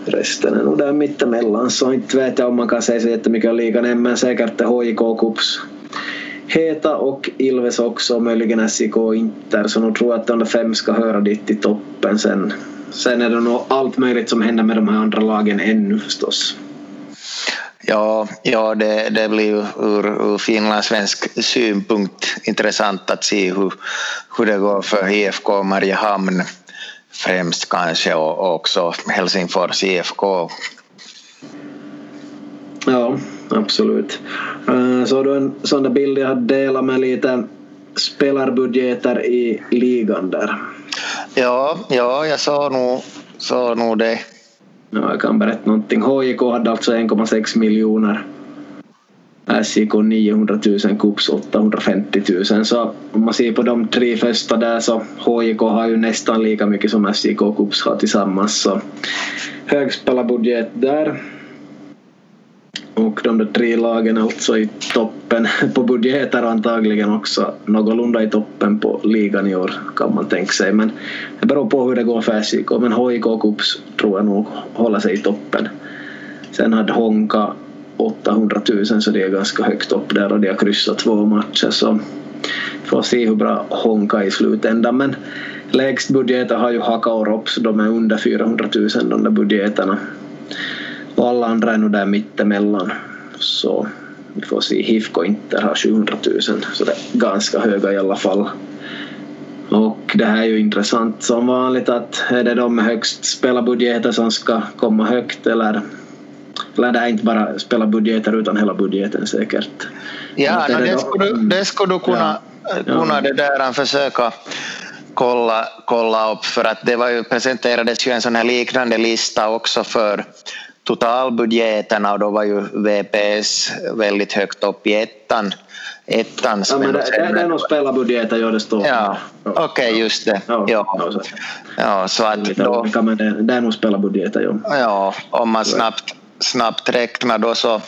Resten är nog där mittemellan så inte vet jag om man kan säga så jättemycket om ligan än men säkert HJK Kups Heta och Ilves också, möjligen SIK och Inter så nog tror jag att de fem ska höra dit i toppen sen. Sen är det nog allt möjligt som händer med de här andra lagen ännu förstås. Ja, ja det, det blir ju ur, ur finlandssvensk synpunkt intressant att se hur, hur det går för IFK Mariehamn främst kanske och också Helsingfors IFK. Ja, absolut. Eh, så du en sån där bild jag hade delat med lite spelarbudgeter i ligan där? Ja, ja jag såg nog, såg nog det. Ja, jag kan berätta någonting. HJK hade alltså 1,6 miljoner. SJK 900 000, KUPS 850 000. Så om man ser på de tre första där så HJK har ju nästan lika mycket som SJK och KUPS har tillsammans. Så hög spelarbudget där. Och de där tre lagen alltså i toppen [LAUGHS] på budgeter antagligen också någorlunda i toppen på ligan i år kan man tänka sig. Men det beror på hur det går för SJK. Men HIK och KUPS tror jag nog håller sig i toppen. Sen hade Honka 800 000 så det är ganska högt upp där och de har kryssat två matcher så får se hur bra Honka i slutändan. Men lägst budgeter har ju Haka och Rops, de är under 400 000 de där budgeterna. Och alla andra är nog där mittemellan. Så vi får se. HIFK inte har 700 000 så det är ganska höga i alla fall. Och det här är ju intressant som vanligt att är det de med högst spelarbudgeter som ska komma högt eller eller det är inte bara spelarbudgeter utan hela budgeten säkert. Ja, no, det, skulle du, det skulle du kunna, ja. kunna det där försöka kolla, kolla upp för att det var ju, presenterades ju en sån här liknande lista också för totalbudgeterna och då var ju VPS väldigt högt upp i ettan. ettan ja, men det, det, det är nog spelarbudgeter, ja det står. Ja, okej okay, just det. Ja, ja. ja så att då, men det, det är nog spelarbudgeter, ja. Ja, om man snabbt, snabbt räknar då så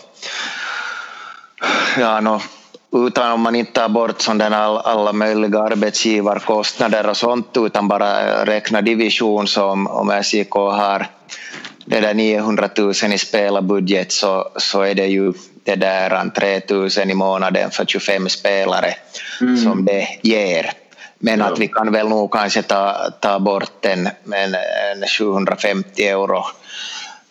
ja, no, utan om man inte tar bort sådana alla möjliga arbetsgivarkostnader och sånt utan bara räknar division som om SJK har det där 900 000 i spelarbudget så, så är det ju det där 3 000 i månaden för 25 spelare mm. som det ger. Men ja. att vi kan väl nog kanske ta, ta bort en, en, en 750 euro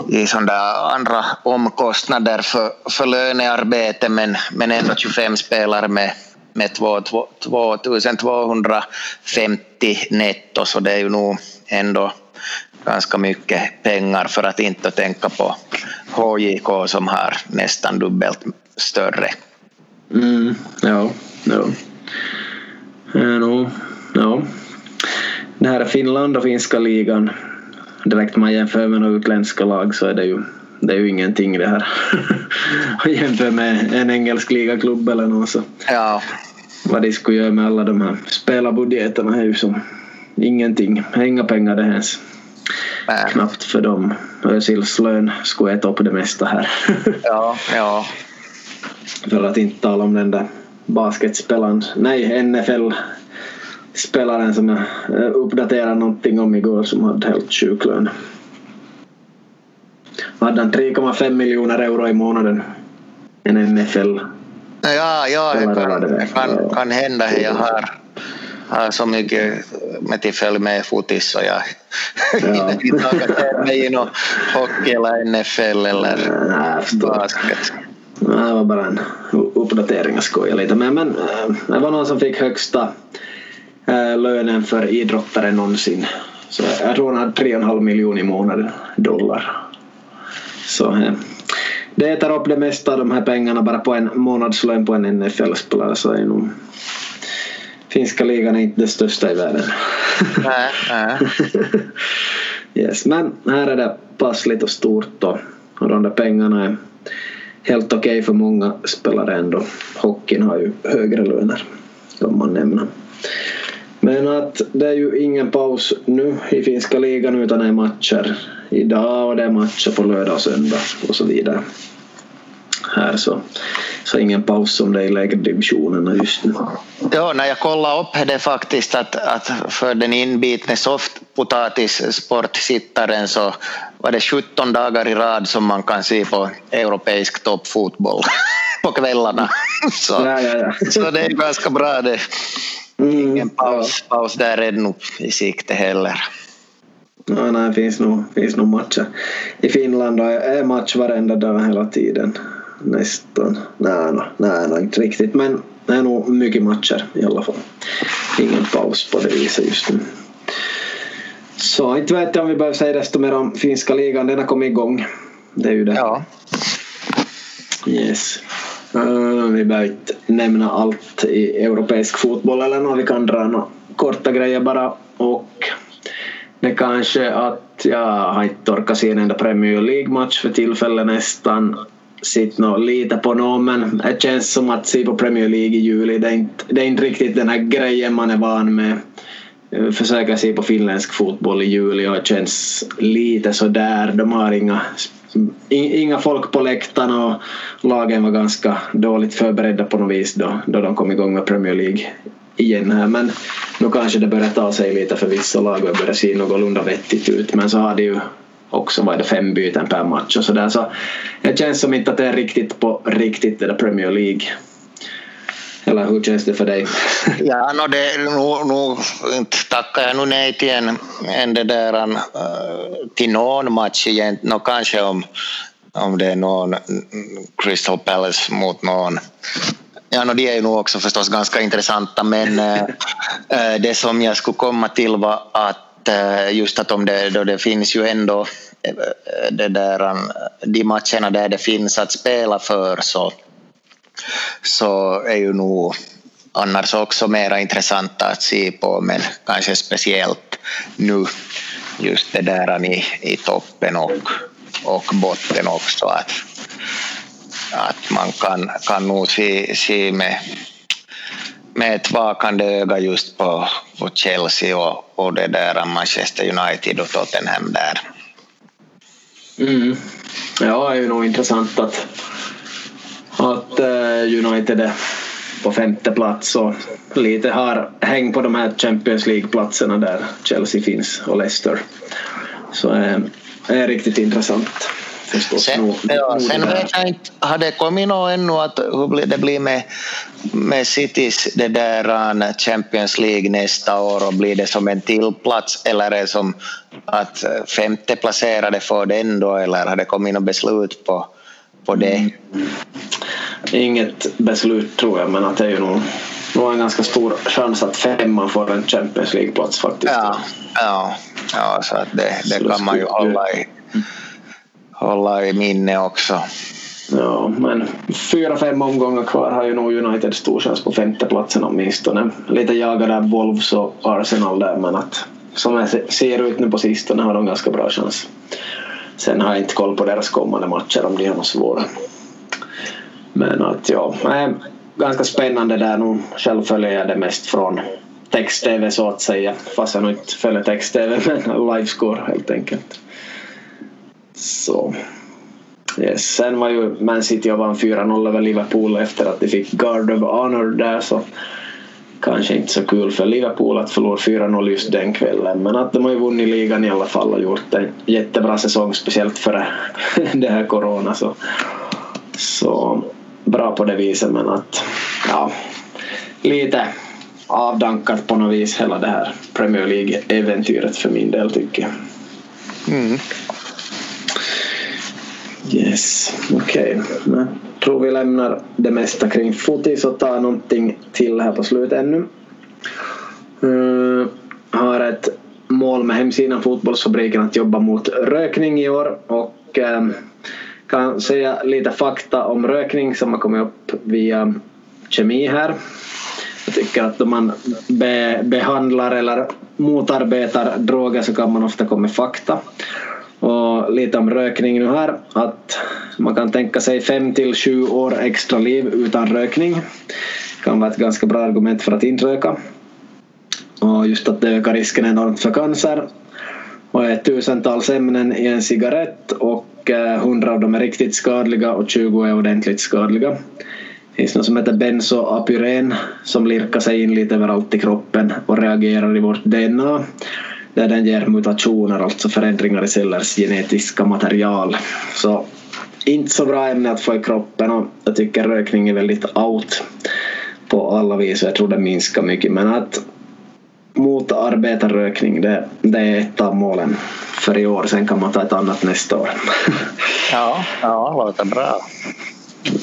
i sådana andra omkostnader för, för lönearbete men, men ändå 25 spelare med, med 2250 netto så det är ju nog ändå ganska mycket pengar för att inte tänka på HJK som har nästan dubbelt större. Mm, ja, ja. Ja, ja. Det här är Finland och finska ligan. Direkt man jämför med några utländska lag så är det ju, det är ju ingenting det här. [LAUGHS] Att jämföra med en engelsk ligaklubb eller något så. Ja. Vad de skulle göra med alla de här spelarbudgeterna är ju som ingenting. Inga pengar det ens. Nej. Knappt för dem. Özils lön skulle äta upp det mesta här. [LAUGHS] ja, ja. För att inte tala om den där basketspelaren, nej NFL spelaren som jag eh, uppdaterade någonting om igår som hade helt sjuk lön. Hade han 3,5 miljoner euro i månaden. En NFL Ja, ja, det kan, kan, kan hända. Jag har har så mycket med tillfälle med fotis så jag ja. inte engagerar mig i någon hockey eller NFL eller basket. Det var bara en uppdatering, jag skojar lite. Men, men det var någon som fick högsta lönen för idrottare någonsin. Så jag tror han hade 3,5 miljoner i månaden dollar. Så det äter upp det mesta av de här pengarna bara på en månadslön på en NFL-spelare så är nog finska ligan är inte det största i världen. Nej, nej. [LAUGHS] yes, men här är det passligt och stort och, och de där pengarna är helt okej okay för många spelare ändå. Hockeyn har ju högre löner kan man nämna. Men att det är ju ingen paus nu i finska ligan utan det är matcher idag och det är matcher på lördag och söndag och så vidare. Här så, så ingen paus som det är i lägre divisionerna just nu. Ja, när jag kollade upp det faktiskt att, att för den inbitne softpotatis-sportsittaren så var det 17 dagar i rad som man kan se på europeisk toppfotboll [LAUGHS] på kvällarna. [LAUGHS] Så, ja, ja, ja. så det är ganska bra det. Mm, Ingen paus, paus där ännu i sikte heller. Ja, nej, det finns nog, finns nog matcher. I Finland är match varenda dag hela tiden. Nästan. Nej, nej, nej, nej inte riktigt. Men det är nog mycket matcher i alla fall. Ingen paus på det viset just nu. Så inte vet jag om vi behöver säga desto mer om finska ligan. Den har kommit igång. Det är ju det. Ja. Yes. Uh, vi behöver inte nämna allt i europeisk fotboll eller något. Vi kan dra några korta grejer bara. Och det kanske att jag har inte orkat se en enda Premier League-match för tillfället nästan. Sitt nog lite på någon men det känns som att se på Premier League i juli det är inte, det är inte riktigt den här grejen man är van med. Eh, försöker se på finländsk fotboll i juli och det känns lite sådär. De har inga inga folk på läktarna och lagen var ganska dåligt förberedda på något vis då, då de kom igång med Premier League igen här men nu kanske det börjar ta sig lite för vissa lag och börjar se någorlunda vettigt ut men så har det ju också var det fem byten per match och sådär så det känns som inte att det är riktigt på riktigt det där Premier League. Eller hur känns det för dig? [LAUGHS] ja, no det, nu, nu tackar jag nu nej till en, en det där, uh, till någon match igen. No, kanske om, om det är någon Crystal Palace mot någon Ja, no, de är ju nog också förstås ganska intressanta men äh, [LAUGHS] det som jag skulle komma till var att att eh, just att om det, då det finns ju ändå eh, det där, um, de matcherna där det finns att spela för så så är ju nog annars också mera intressanta att se på men kanske speciellt nu just det där um, i, i toppen och, och botten också att, att man kan, kan nog se, se med, med ett vakande öga just på, på Chelsea och, och det där Manchester United och Tottenham där. Mm. Ja, det är ju nog intressant att att eh, United är på femte plats och lite har häng på de här Champions League-platserna där Chelsea finns och Leicester. Så eh, det är riktigt intressant. Sen, ja, sen vet jag inte, har det kommit något ännu att hur det blir med, med Citys det där Champions League nästa år och blir det som en till plats eller är det som att femte placerade får den då eller har det kommit något beslut på på det? Mm. Inget beslut tror jag, men att det är ju nog, nog en ganska stor chans att femman får en Champions League-plats faktiskt. Ja, ja, ja så att det, det kan man ju hålla i, hålla i minne också. Ja, men fyra, fem omgångar kvar har ju nog United stor chans på femteplatsen åtminstone. Lite jagade av Wolves och Arsenal där, men att som jag ser ut nu på sistone har de ganska bra chans. Sen har jag inte koll på deras kommande matcher om de har något svåra. Men att ja, ganska spännande där nu. Själv följer jag det mest från text-tv så att säga. Fast jag nog inte följer text-tv [LAUGHS] men livescore helt enkelt. Så. Yes. Sen var ju Man City och vann 4-0 över Liverpool efter att de fick Guard of Honor där så kanske inte så kul för Liverpool att förlora 4-0 just den kvällen men att de har ju vunnit ligan i alla fall och gjort en jättebra säsong speciellt före [LAUGHS] det här corona så, så bra på det viset men att ja lite avdankat på något vis hela det här Premier League-äventyret för min del tycker jag. Mm. Yes, okej. Okay. Jag tror vi lämnar det mesta kring fotis och tar någonting till här på slutet ännu. Uh, har ett mål med hemsidan Fotbollsfabriken att jobba mot rökning i år och uh, kan säga lite fakta om rökning som har kommit upp via kemi här. Jag tycker att om man be, behandlar eller motarbetar droger så kan man ofta komma med fakta. Och lite om rökning nu här. Att man kan tänka sig 5 till 7 år extra liv utan rökning. Det kan vara ett ganska bra argument för att inte röka. Och just att det ökar risken enormt för cancer. Och är tusentals ämnen i en cigarett och eh, 100 av dem är riktigt skadliga och 20 är ordentligt skadliga. Det finns något som heter benzoapyren som lirkar sig in lite överallt i kroppen och reagerar i vårt DNA där den ger mutationer, alltså förändringar i cellers genetiska material. Så inte så bra ämne att få i kroppen och jag tycker rökning är väldigt out på alla vis och jag tror det minskar mycket men att motarbeta rökning det, det är ett av målen för i år sen kan man ta ett annat nästa år. [LAUGHS] ja, ja, låter bra.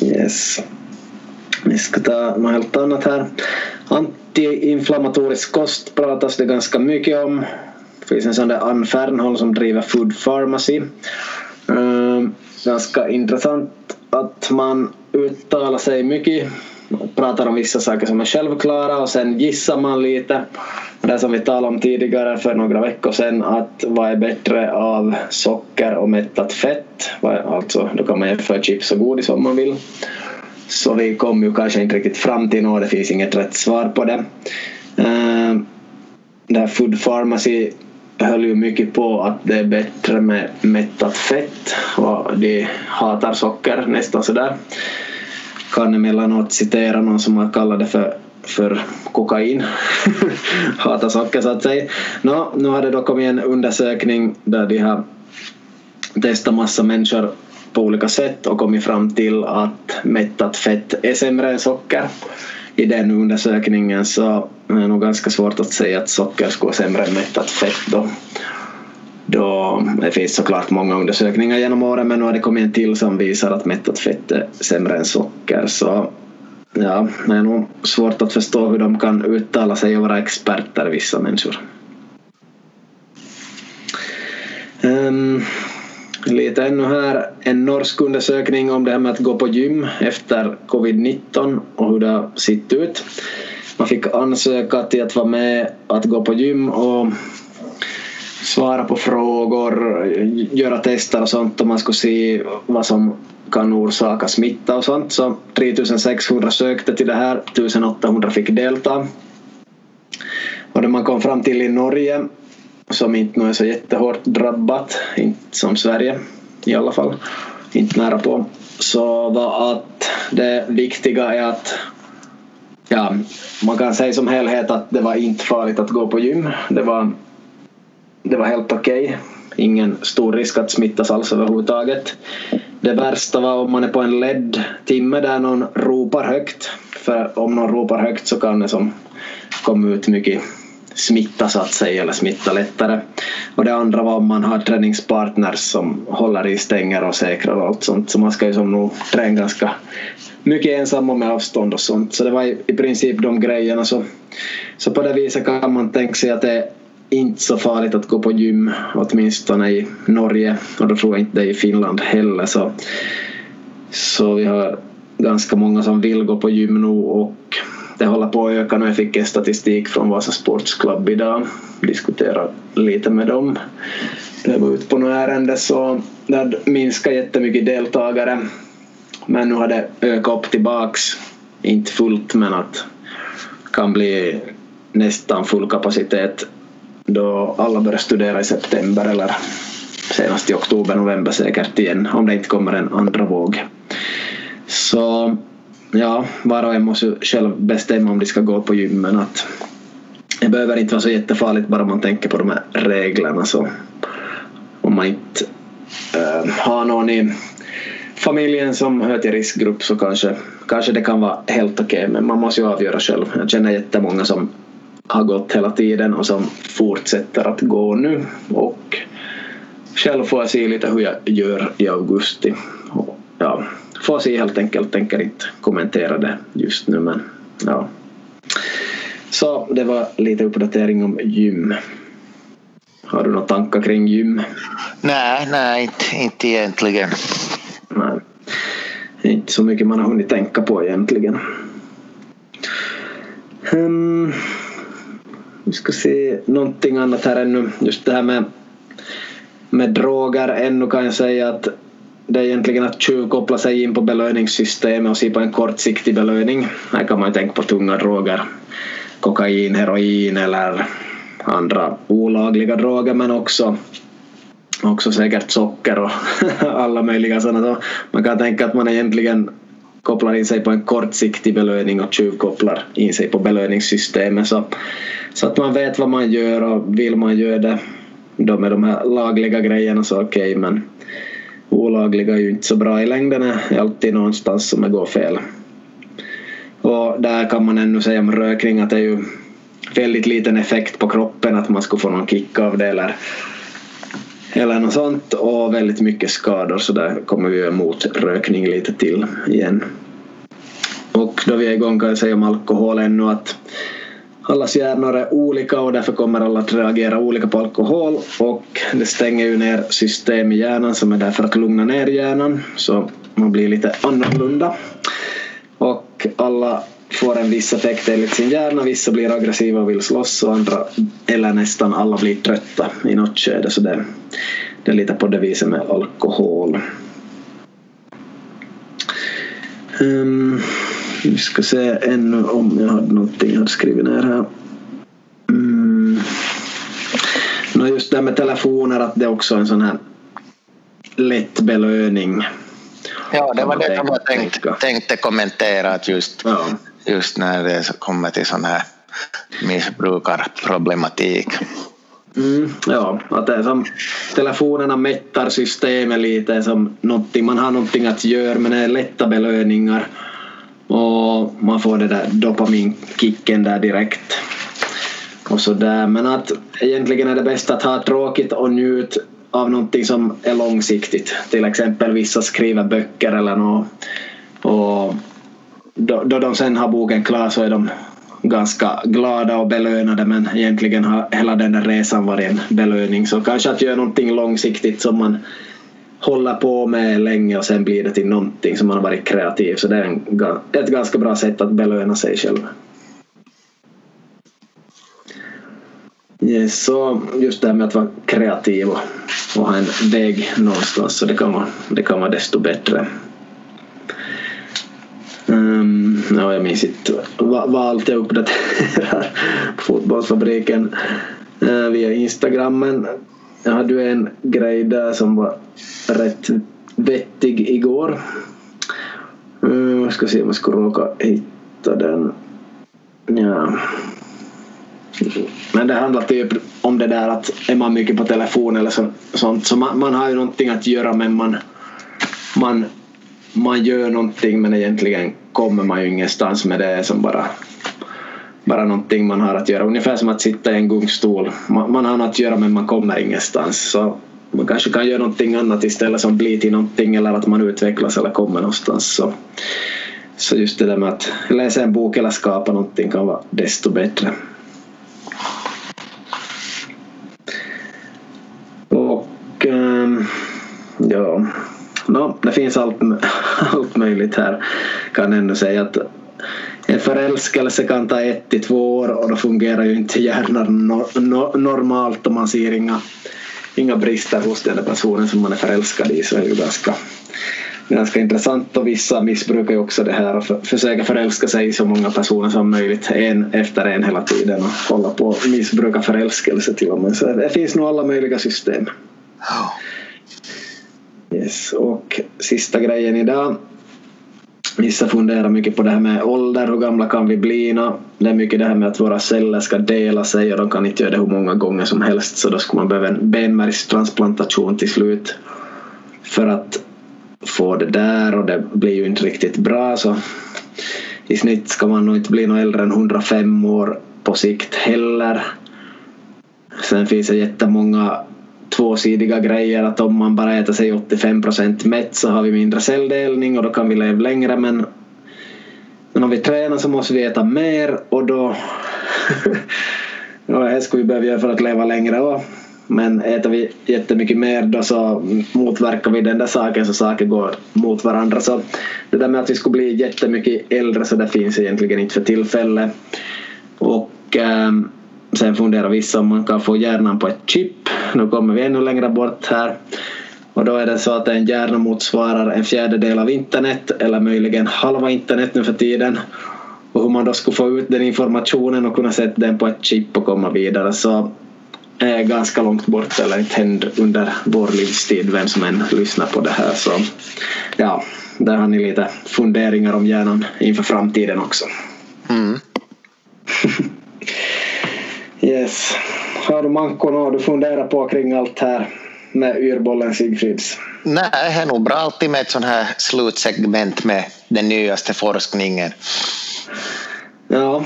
Yes. Vi ska ta något helt annat här. Antiinflammatorisk kost pratas det ganska mycket om. Det finns en sån där Ann Fernholm som driver Food Pharmacy. Ehm, ganska intressant att man uttalar sig mycket pratar om vissa saker som är självklara och sen gissar man lite. Det som vi talade om tidigare för några veckor sedan att vad är bättre av socker och mättat fett? Alltså då kan man jämföra chips och godis om man vill. Så vi kom ju kanske inte riktigt fram till något, det finns inget rätt svar på det. Ehm, det här Food Pharmacy höll ju mycket på att det är bättre med mättat fett och de hatar socker nästan sådär. Kan emellanåt citera någon som har kallat det för för kokain. [LAUGHS] hatar socker så att säga. Nå, nu har det då kommit en undersökning där de har testat massa människor på olika sätt och kommit fram till att mättat fett är sämre än socker i den undersökningen så är det nog ganska svårt att säga att socker skulle vara sämre än mättat fett då. då. Det finns såklart många undersökningar genom åren men nu har det kommit en till som visar att mättat fett är sämre än socker så ja, det är nog svårt att förstå hur de kan uttala sig och vara experter vissa människor. Um, lite ännu här. En norsk undersökning om det här med att gå på gym efter covid-19 och hur det har sett ut. Man fick ansöka till att vara med att gå på gym och svara på frågor, göra tester och sånt och man skulle se vad som kan orsaka smitta och sånt. Så 3600 sökte till det här, 1800 fick delta. Och det man kom fram till i Norge som inte är så jättehårt drabbat, inte som Sverige i alla fall, inte nära på, så var att det viktiga är att ja, man kan säga som helhet att det var inte farligt att gå på gym. Det var, det var helt okej. Okay. Ingen stor risk att smittas alls överhuvudtaget. Det värsta var om man är på en ledd timme där någon ropar högt. För om någon ropar högt så kan det som komma ut mycket smitta så att säga eller smitta lättare. Och det andra var om man har träningspartners som håller i stänger och säkrar och allt sånt. Så man ska ju som nog träna ganska mycket ensam och med avstånd och sånt. Så det var i, princip de grejerna. Så, så på det viset kan man tänka sig att det är inte så farligt att gå på gym, åtminstone i Norge och då tror jag inte det är i Finland heller. Så, så vi har ganska många som vill gå på gym nu och det håller på att öka nu. Jag fick en statistik från Vasa Sports Club idag. Diskuterade lite med dem. Det var ute på något ärende så det minskade jättemycket deltagare. Men nu har det ökat upp tillbaks. Inte fullt men att kan bli nästan full kapacitet då alla börjar studera i september eller senast i oktober, november säkert igen om det inte kommer en andra våg. Så ja, var och en måste ju själv bestämma om de ska gå på gymmen. Att det behöver inte vara så jättefarligt bara man tänker på de här reglerna. Så om man inte äh, har någon i familjen som hör till riskgrupp så kanske, kanske det kan vara helt okej okay, men man måste ju avgöra själv. Jag känner jättemånga som har gått hela tiden och som fortsätter att gå nu och själv får jag se lite hur jag gör i augusti. Och får se helt enkelt, tänker inte kommentera det just nu men ja. Så det var lite uppdatering om gym. Har du några tankar kring gym? Nej, nej inte, inte egentligen. Nej. Inte så mycket man har hunnit tänka på egentligen. Um, vi ska se någonting annat här ännu. Just det här med, med droger. Ännu kan jag säga att det är egentligen att tjuvkoppla sig in på belöningssystemet och se på en kortsiktig belöning. Här kan man ju tänka på tunga droger. Kokain, heroin eller andra olagliga droger men också också säkert socker och [LAUGHS] alla möjliga sådana. man kan tänka att man egentligen kopplar in sig på en kortsiktig belöning och tjuvkopplar in sig på belöningssystemet så, så att man vet vad man gör och vill man göra det då med de här lagliga grejerna så okej okay, men olagliga är ju inte så bra i längden det är alltid någonstans som det går fel. Och där kan man ännu säga om rökning att det är ju väldigt liten effekt på kroppen att man skulle få någon kick av det eller, eller något sånt och väldigt mycket skador så där kommer vi emot rökning lite till igen. Och då vi är igång kan jag säga om alkohol ännu att allas hjärnor är olika och därför kommer alla att reagera olika på alkohol och det stänger ju ner system i hjärnan som är där för att lugna ner hjärnan så man blir lite annorlunda. Och alla får en viss effekt enligt sin hjärna. Vissa blir aggressiva och vill slåss och andra, eller nästan alla, blir trötta i något skede. Så det, det är lite på det viset med alkohol. Um, vi ska se ännu om jag hade någonting jag hade skrivit ner här. Mm. No just det med telefoner att det är också en sån här lätt belöning. Ja, det var det jag tänkte, tänkte kommentera att just ja just när det kommer till sån här missbrukarproblematik. Mm, ja, att det är som telefonerna mättar systemet lite som någonting, man har någonting att göra men det är lätta belöningar och man får den där dopaminkicken där direkt och så där. Men att egentligen är det bäst att ha tråkigt och njut av någonting som är långsiktigt. Till exempel vissa skriver böcker eller något och då, då de sen har boken klar så är de ganska glada och belönade men egentligen har hela den där resan varit en belöning. Så kanske att göra någonting långsiktigt som man håller på med länge och sen blir det till någonting som man har varit kreativ. Så det är en, ett ganska bra sätt att belöna sig själv. Yes, så just det här med att vara kreativ och, och ha en väg någonstans så det kan vara, det kan vara desto bättre. Um, ja, jag minns inte vad, allt jag uppdaterar på [LAUGHS] Fotbollsfabriken uh, via Instagrammen jag hade ju en grej där som var rätt vettig igår. Jag ska se om jag ska råka hitta den. Ja. Men det handlar typ om det där att är man mycket på telefon eller så, sånt så man, man har ju någonting att göra men man, man man gör någonting men egentligen kommer man ju ingenstans med det som bara bara någonting man har att göra. Ungefär som att sitta i en gungstol. Man, man har något att göra men man kommer ingenstans. Så man kanske kan göra någonting annat istället som blir till någonting eller att man utvecklas eller kommer någonstans. Så, så just det där med att läsa en bok eller skapa någonting kan vara desto bättre. Och ähm, ja no, det finns allt, [LAUGHS] allt möjligt här. Kan ändå säga att en förälskelse kan ta ett till två år och då fungerar ju inte hjärnan no, no, normalt och man ser inga, inga brister hos den personen som man är förälskad i så är det ju ganska, ganska intressant och vissa missbrukar ju också det här och för, försöka förälska sig i så många personer som möjligt en efter en hela tiden och hålla på och missbruka förälskelse till och med. Så det finns nog alla möjliga system. Yes, och sista grejen idag. Vissa funderar mycket på det här med ålder, hur gamla kan vi bli? Det är mycket det här med att våra celler ska dela sig och de kan inte göra det hur många gånger som helst så då skulle man behöva en benmärgstransplantation till slut. För att få det där och det blir ju inte riktigt bra så i snitt ska man nog inte bli någon äldre än 105 år på sikt heller. Sen finns det jättemånga tvåsidiga grejer att om man bara äter sig 85 procent mätt så har vi mindre celldelning och då kan vi leva längre men, men om vi tränar så måste vi äta mer och då [LAUGHS] ja, det skulle vi behöva göra för att leva längre också. Men äter vi jättemycket mer då så motverkar vi den där saken så saker går mot varandra. Så det där med att vi skulle bli jättemycket äldre så det finns egentligen inte för tillfället. Och äh, sen funderar vissa om man kan få hjärnan på ett chip. Nu kommer vi ännu längre bort här. Och då är det så att en hjärna motsvarar en fjärdedel av internet eller möjligen halva internet nu för tiden. Och hur man då skulle få ut den informationen och kunna sätta den på ett chip och komma vidare så är ganska långt bort eller inte händer under vår livstid vem som än lyssnar på det här så ja, där har ni lite funderingar om hjärnan inför framtiden också. Mm. [LAUGHS] yes. Har du Manko något du funderar på kring allt här med yrbollen Sigfrids? Nej, det är nog bra alltid med ett sånt här slutsegment med den nyaste forskningen. Ja,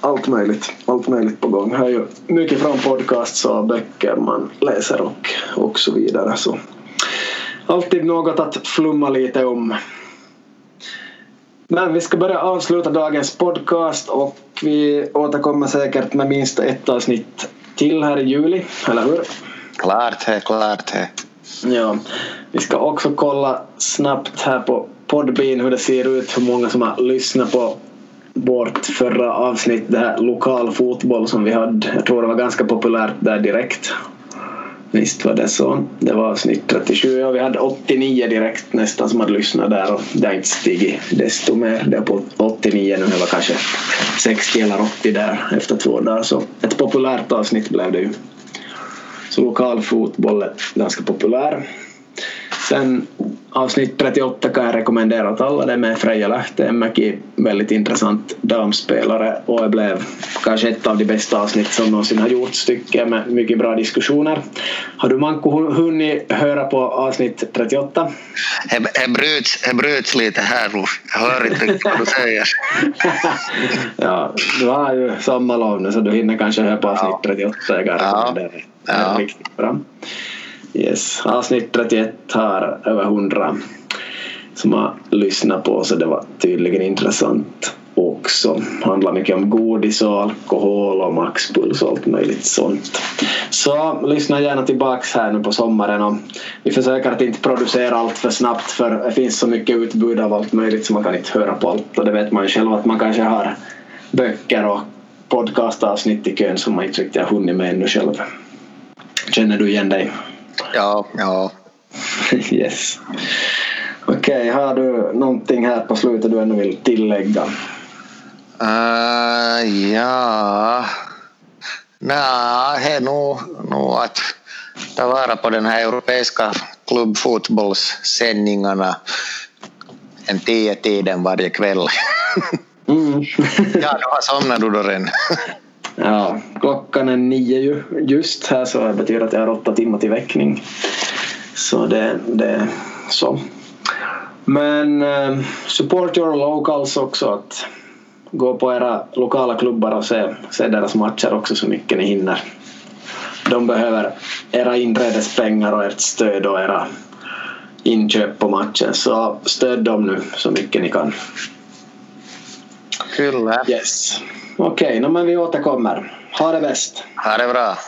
allt möjligt, allt möjligt på gång. Här är ju mycket från podcasts och böcker man läser och, och så vidare. Så alltid något att flumma lite om. Men vi ska börja avsluta dagens podcast och vi återkommer säkert med minst ett avsnitt till här i juli, eller hur? Klart det, klart det. Ja, vi ska också kolla snabbt här på Podbean hur det ser ut, hur många som har lyssnat på vårt förra avsnitt, det här lokal fotboll som vi hade. Jag tror det var ganska populärt där direkt. Visst var det så. Det var avsnitt 37 och vi hade 89 direkt nästan som hade lyssnat där och det har inte stigit desto mer. Det är på 89 nu, det var kanske 60 eller 80 där efter två dagar så ett populärt avsnitt blev det ju. Så lokal fotboll är ganska populär. Sen avsnitt 38 kan jag rekommendera åt alla. Det med Freja Lähteenmäki, väldigt intressant damspelare och det blev kanske ett av de bästa avsnitt som någonsin har gjorts tycker jag med mycket bra diskussioner. Har du Manko hunnit höra på avsnitt 38? Det bryts, bryts lite här nu. Jag hör inte vad du säger. [LAUGHS] ja, du har ju sommarlov nu så du hinner kanske höra på avsnitt 38. Jag kan rekommendera det. Ja. Riktigt bra. Yes. Avsnitt 31 har över 100 som har lyssnat på så det var tydligen intressant också. Handlar mycket om godis och alkohol och maxpuls och allt möjligt sånt. Så lyssna gärna tillbaks här nu på sommaren och vi försöker att inte producera allt för snabbt för det finns så mycket utbud av allt möjligt så man kan inte höra på allt och det vet man ju själv att man kanske har böcker och podcastavsnitt i kön som man inte riktigt har hunnit med ännu själv. Känner du igen dig? Ja, ja. [LAUGHS] yes. Okej, okay, har du någonting här på slutet du ännu vill tillägga? Uh, ja... Nej, det är nog, nog att ta vara på den här europeiska klubbfotbollssändningarna en tio tiden varje kväll. Mm. [LAUGHS] ja, nu har somnat du då redan. [LAUGHS] Ja, klockan är nio ju just här så det betyder att jag har åtta timmar till väckning. Så det, det så. Men eh, support your locals också. Att gå på era lokala klubbar och se, se deras matcher också så mycket ni hinner. De behöver era inträdespengar och ert stöd och era inköp på matchen. Så stöd dem nu så mycket ni kan. Kyllä. Yes. Okej, okay, no, men vi återkommer. Ha det bäst. Ha det bra.